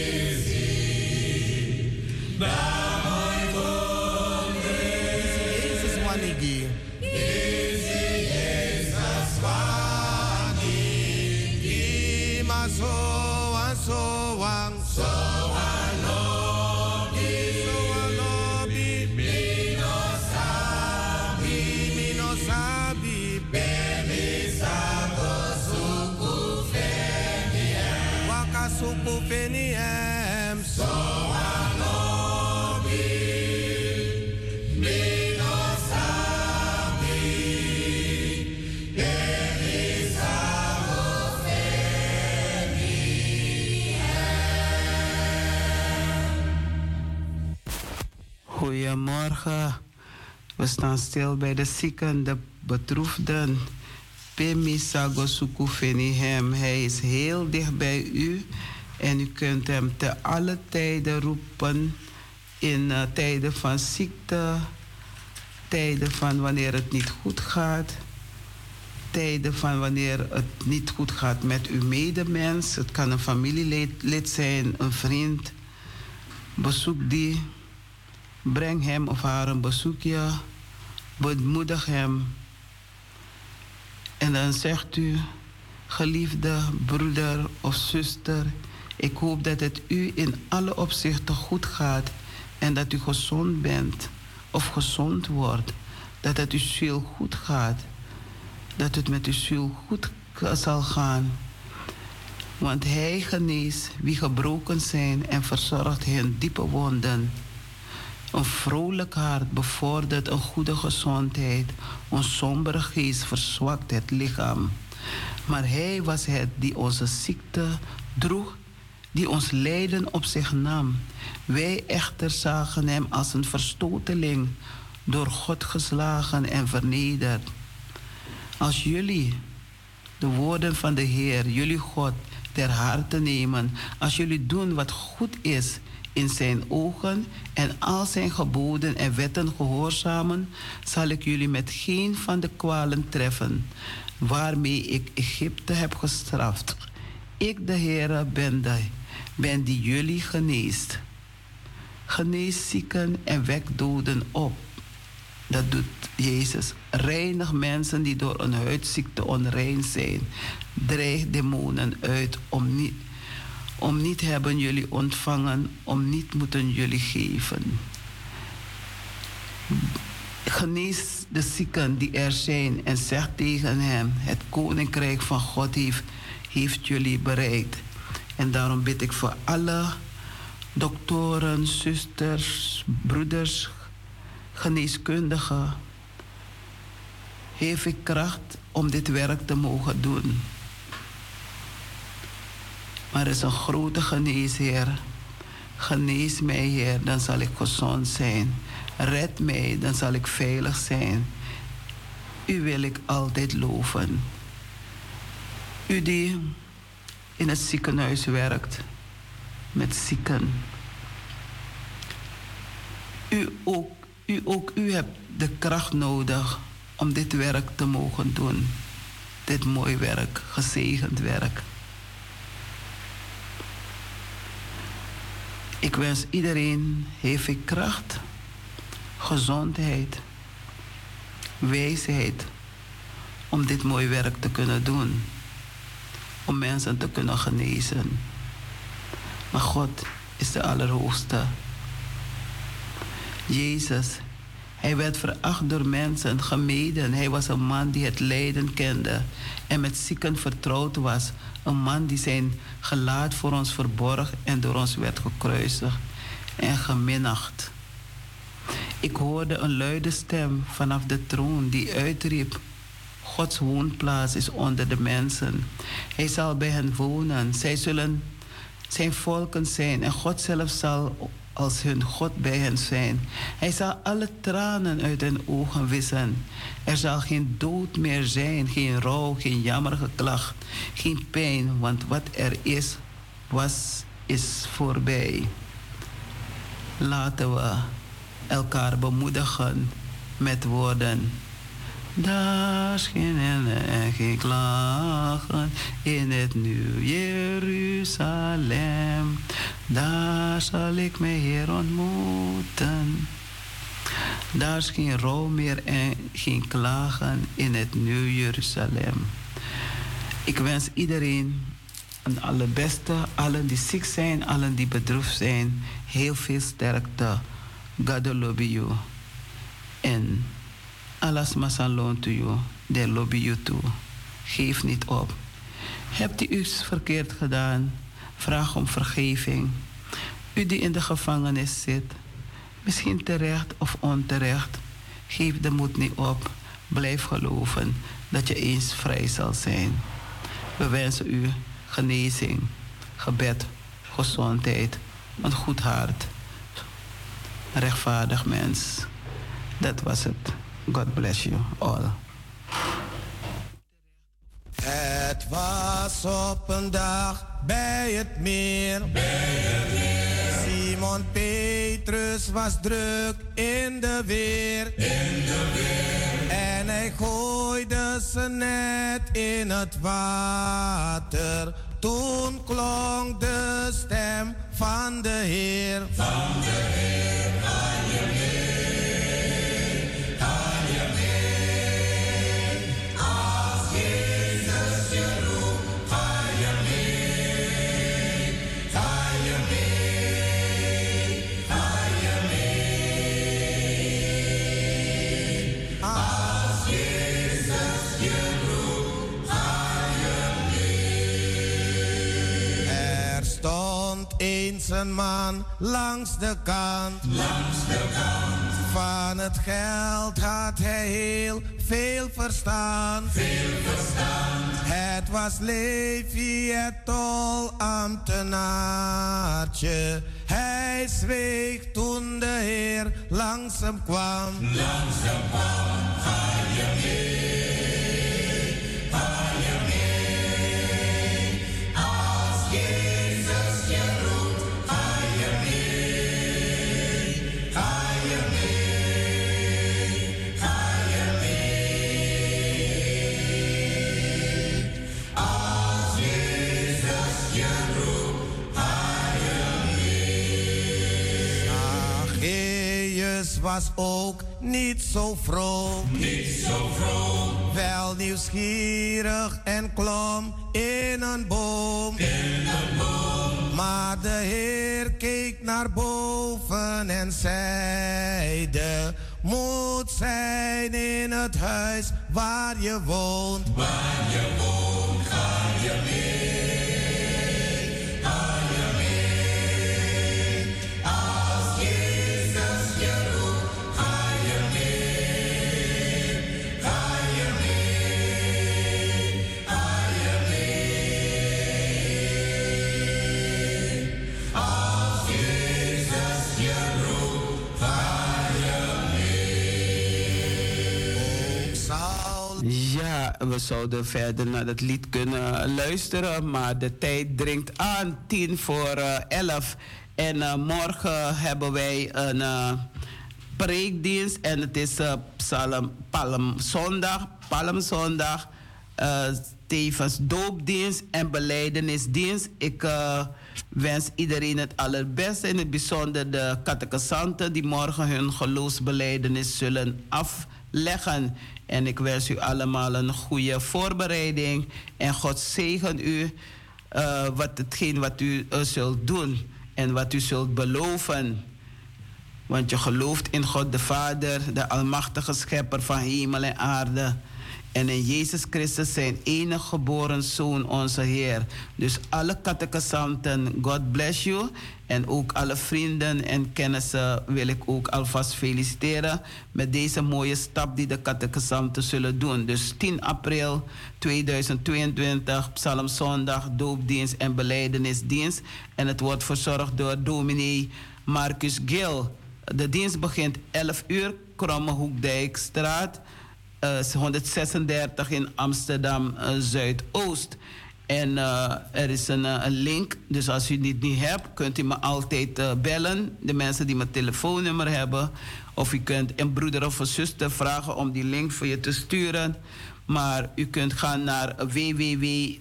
We staan stil bij de zieken, de bedroefden. Pemi Sago Sukufeni hem. Hij is heel dicht bij u. En u kunt hem te alle tijden roepen. In eh, tijden van ziekte. Tijden van wanneer het niet goed gaat. Tijden van wanneer het niet goed gaat met uw medemens. Het kan een familielid lid zijn, een vriend. Bezoek die. Breng hem of haar een bezoekje. Bemoedig hem. En dan zegt u, geliefde broeder of zuster, ik hoop dat het u in alle opzichten goed gaat en dat u gezond bent of gezond wordt. Dat het uw ziel goed gaat. Dat het met uw ziel goed zal gaan. Want hij geneest wie gebroken zijn en verzorgt hun diepe wonden. Een vrolijk hart bevordert een goede gezondheid. Een sombere geest verzwakt het lichaam. Maar hij was het die onze ziekte droeg, die ons lijden op zich nam. Wij echter zagen hem als een verstoteling, door God geslagen en vernederd. Als jullie de woorden van de Heer, jullie God, ter harte nemen, als jullie doen wat goed is in zijn ogen en al zijn geboden en wetten gehoorzamen, zal ik jullie met geen van de kwalen treffen waarmee ik Egypte heb gestraft. Ik, de Heere, ben, de, ben die jullie geneest. Genees zieken en wek doden op. Dat doet Jezus. Reinig mensen die door een huidziekte onrein zijn. Dreig demonen uit om niet om niet hebben jullie ontvangen, om niet moeten jullie geven. Genees de zieken die er zijn en zeg tegen hem: Het koninkrijk van God heeft, heeft jullie bereikt. En daarom bid ik voor alle doktoren, zusters, broeders, geneeskundigen. Heeft ik kracht om dit werk te mogen doen. Maar er is een grote geneesheer. Genees mij, Heer, dan zal ik gezond zijn. Red mij, dan zal ik veilig zijn. U wil ik altijd loven. U die in het ziekenhuis werkt met zieken. U ook, u ook, u hebt de kracht nodig om dit werk te mogen doen. Dit mooi werk, gezegend werk. Ik wens iedereen heel kracht, gezondheid, wijsheid om dit mooie werk te kunnen doen. Om mensen te kunnen genezen. Maar God is de Allerhoogste. Jezus, hij werd veracht door mensen, gemeden. Hij was een man die het lijden kende en met zieken vertrouwd was. Een man die zijn gelaat voor ons verborg en door ons werd gekruisigd en geminacht. Ik hoorde een luide stem vanaf de troon die uitriep: Gods woonplaats is onder de mensen. Hij zal bij hen wonen. Zij zullen zijn volken zijn en God zelf zal als hun God bij hen zijn. Hij zal alle tranen uit hun ogen wissen. Er zal geen dood meer zijn, geen rouw, geen jammergeklacht, geen pijn, want wat er is, was, is voorbij. Laten we elkaar bemoedigen met woorden. Daar schijnen en klagen in het nieuw Jeruzalem. Daar zal ik mijn Heer ontmoeten. Daar is geen rouw meer en geen klagen in het nieuw Jeruzalem. Ik wens iedereen een allerbeste, allen die ziek zijn, allen die bedroefd zijn, heel veel sterkte. God love you. En alles masalon to you, they lobby you too. Geef niet op. Hebt u iets verkeerd gedaan? Vraag om vergeving. U die in de gevangenis zit, misschien terecht of onterecht, geef de moed niet op. Blijf geloven dat je eens vrij zal zijn. We wensen u genezing, gebed, gezondheid, een goed hart. rechtvaardig mens. Dat was het. God bless you all. Het was op een dag bij het meer. Simon Petrus was druk in de weer. En hij gooide zijn net in het water. Toen klonk de stem van de Heer. Er een man langs de kant. Langs de kant. Van het geld had hij heel veel verstaan. Veel verstaan. Het was Levi, het tolambtenaartje. Hij zweeg toen de Heer langs hem kwam. Langs hem kwam, ga je mee, was ook niet zo vroom. Niet zo vroom. Wel nieuwsgierig en klom in een boom. In een boom. Maar de Heer keek naar boven en zeide: Moet zijn in het huis waar je woont. Waar je woont, ga je mee. We zouden verder naar dat lied kunnen luisteren, maar de tijd dringt aan, tien voor eh, elf. En eh, morgen hebben wij een eh, preekdienst en het is psalm, palmzondag, palmzondag, tevens doopdienst en beleidenisdienst. Ik wens iedereen het allerbeste, in het bijzonder de catechisanten die morgen hun geloofsbeleidenis zullen afleggen. En ik wens u allemaal een goede voorbereiding en God zegen u eh, wat hetgeen wat u eh, zult doen en wat u zult beloven. Want je gelooft in God de Vader, de Almachtige Schepper van hemel en aarde. En in Jezus Christus zijn enige geboren Zoon, onze Heer. Dus alle catechisanten, God bless you. En ook alle vrienden en kennissen wil ik ook alvast feliciteren met deze mooie stap die de catechisanten zullen doen. Dus 10 april 2022, Psalmzondag, doopdienst en beleidenisdienst. En het wordt verzorgd door dominee Marcus Gil. De dienst begint 11 uur, Kromme Hoekdijkstraat, 136 in Amsterdam eh, Zuidoost. En eh, er is een, eh, link, dus als u dit niet hebt, kunt u me altijd eh, bellen. De mensen die mijn telefoonnummer hebben. Of u kunt een broeder of een zuster vragen om die link voor je te sturen. Maar u kunt gaan naar www.ebg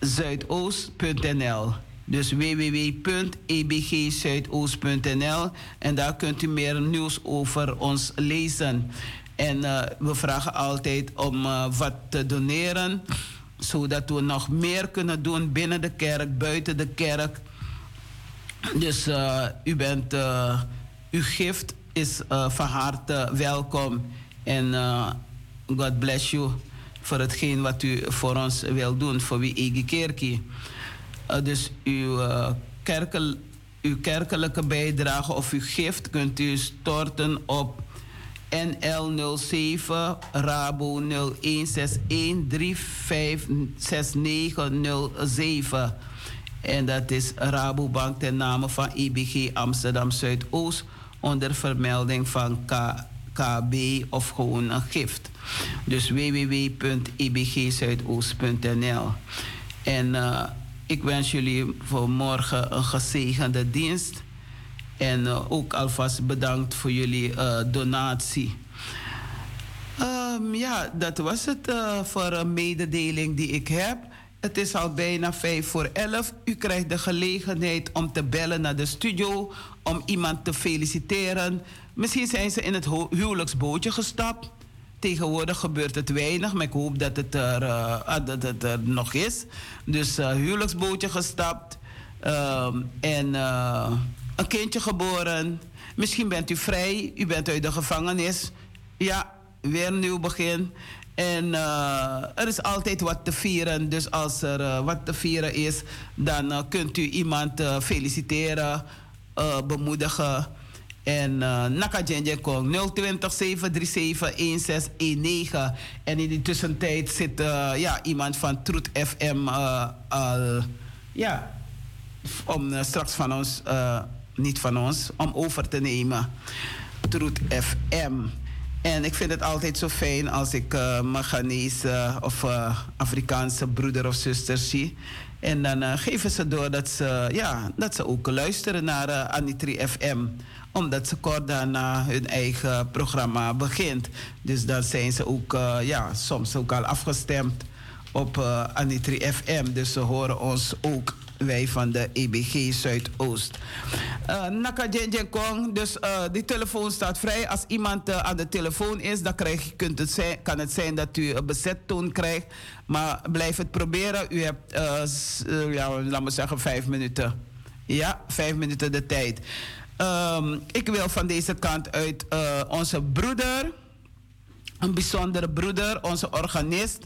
zuidoost.nl. Dus www.ebgzuidoost.nl en daar kunt u meer nieuws over ons lezen. En eh, we vragen altijd om eh, wat te doneren, zodat we nog meer kunnen doen binnen de kerk, buiten de kerk. Dus eh, u bent, uw gift is van harte welkom. En God bless you voor hetgeen wat u voor ons wil doen, voor wie Egi Kerkie. Eh, dus uw, eh, kerkel, uw kerkelijke bijdrage of uw gift kunt u storten op NL07 Rabo 0161356907. En dat is Rabobank ten name van IBG Amsterdam Zuidoost onder vermelding van KB of gewoon een gift. Dus www.ibgzuidoost.nl. En uh, ik wens jullie voor morgen een gezegende dienst. En uh, ook alvast bedankt voor jullie uh, donatie. Um, ja, dat was het voor een mededeling die ik heb. Het is al bijna vijf voor elf. U krijgt de gelegenheid om te bellen naar de studio om iemand te feliciteren. Misschien zijn ze in het huwelijksbootje gestapt. Tegenwoordig gebeurt het weinig, maar ik hoop dat het er, uh, dat het er nog is. Dus uh, huwelijksbootje gestapt uh, en uh, een kindje geboren. Misschien bent u vrij, u bent uit de gevangenis. Ja, weer een nieuw begin. En er is altijd wat te vieren. Dus als er wat te vieren is, dan kunt u iemand feliciteren, bemoedigen. En uh, Naka Kong 020 737 1619. En in die tussentijd zit ja, iemand van Truth FM al. ja, om straks van ons, niet van ons, om over te nemen. Truth FM. En ik vind het altijd zo fijn als ik uh, of Afrikaanse broeder of zuster zie. En dan geven ze door dat ze, ja, dat ze ook luisteren naar Anitri FM. Omdat ze kort daarna hun eigen programma begint. Dus dan zijn ze ook ja, soms ook al afgestemd op Anitri FM. Dus ze horen ons ook wij van de EBG Zuidoost. Uh, Naka Kong, dus uh, die telefoon staat vrij. Als iemand uh, aan de telefoon is, dan krijg, kunt het zijn, kan het zijn dat u een bezettoon krijgt. Maar blijf het proberen. U hebt, ja, laten we zeggen, vijf minuten. Ja, vijf minuten de tijd. Um, ik wil van deze kant uit onze broeder een bijzondere broeder, onze organist,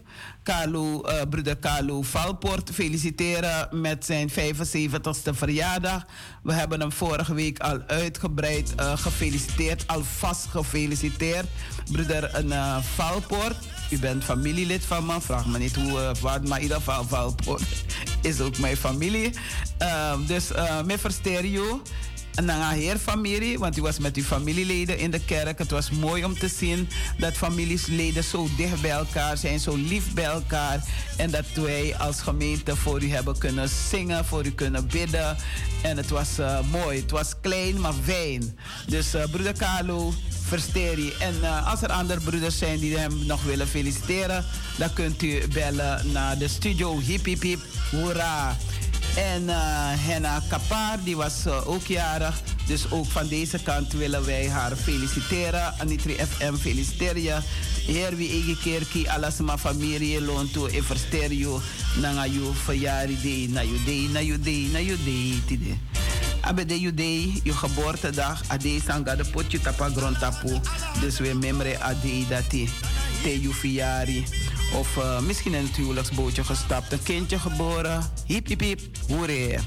Carlo, uh, broeder Carlo Valpoort, feliciteren met zijn 75ste verjaardag. We hebben hem vorige week al uitgebreid uh, gefeliciteerd, alvast gefeliciteerd. Broeder uh, Valpoort, u bent familielid van me, vraag me niet hoe, wat, maar in ieder geval Valpoort is ook mijn familie. dus uh, me verstereo naar heer familie, want u was met uw familieleden in de kerk. Het was mooi om te zien dat familieleden zo dicht bij elkaar zijn, zo lief bij elkaar. En dat wij als gemeente voor u hebben kunnen zingen, voor u kunnen bidden. En het was uh, mooi. Het was klein, maar fijn. Dus uh, broeder Carlo, versteri. En uh, als er andere broeders zijn die hem nog willen feliciteren, dan kunt u bellen naar de studio. Hip hip hip, hoera. En uh, Henna Kapar, die was uh, ook jarig. Dus ook van deze kant willen wij haar feliciteren. Anitri FM feliciteer je. Heer wie ege keer ki alas ma familie loon toe e verstereo. Nanga you verjari de na you day na you day na you day tide. Abe de you day, je geboortedag, ade sanga de potje tapa grond tapu. Dus we memre ade dati te you verjari. Of uh, misschien in het huwelijksbootje gestapt, een kindje geboren. Hip hip hip, hoeré.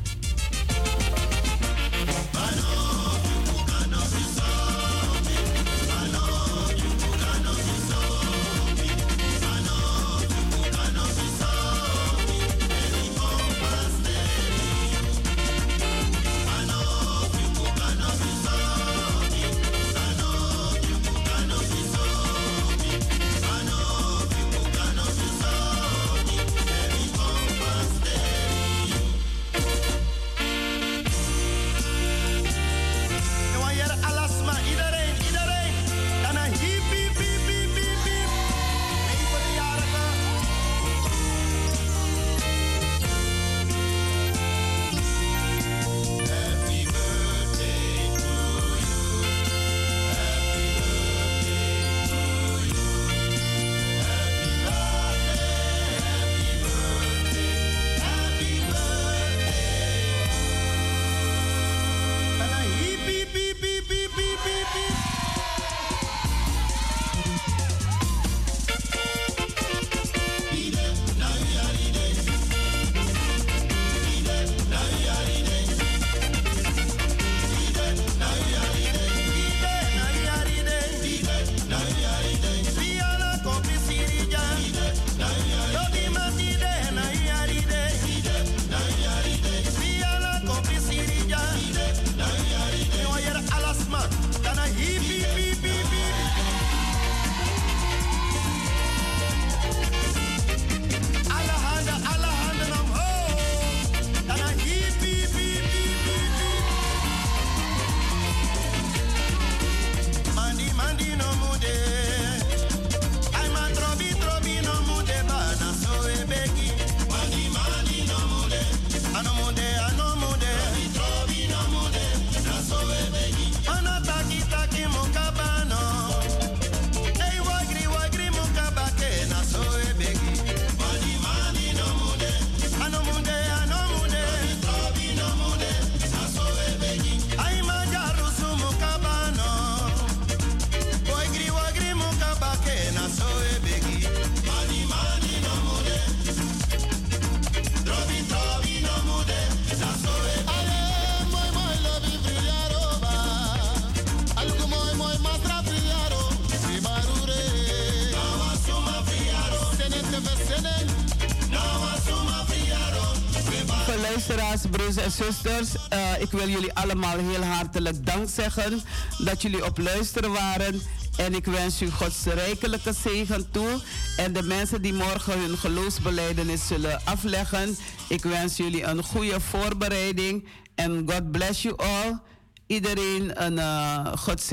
Zusters. Uh, ik wil jullie allemaal heel hartelijk dank zeggen dat jullie op luisteren waren. En ik wens u Gods rijkelijke zegen toe. En de mensen die morgen hun geloofsbeleidenis zullen afleggen. Ik wens jullie een goede voorbereiding. En God bless you all. Iedereen een uh, God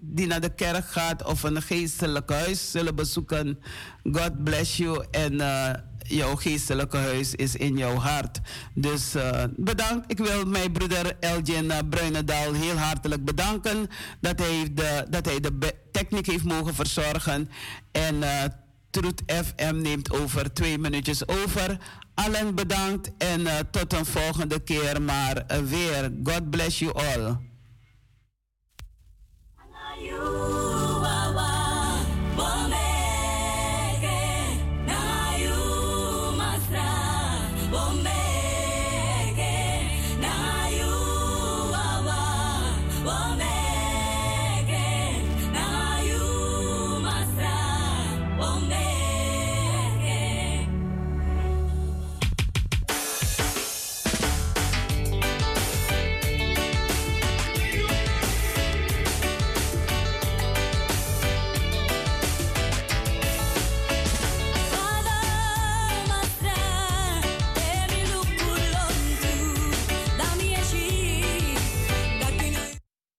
die naar de kerk gaat of een geestelijk huis zullen bezoeken. God bless you. En uh, jouw geestelijke huis is in jouw hart. Dus uh, bedankt. Ik wil mijn broeder Elgin uh, Bruinendaal heel hartelijk bedanken dat hij de, dat hij de techniek heeft mogen verzorgen. En uh, Truth FM neemt over twee minuutjes over. Allen bedankt en tot een volgende keer maar weer. God bless you all.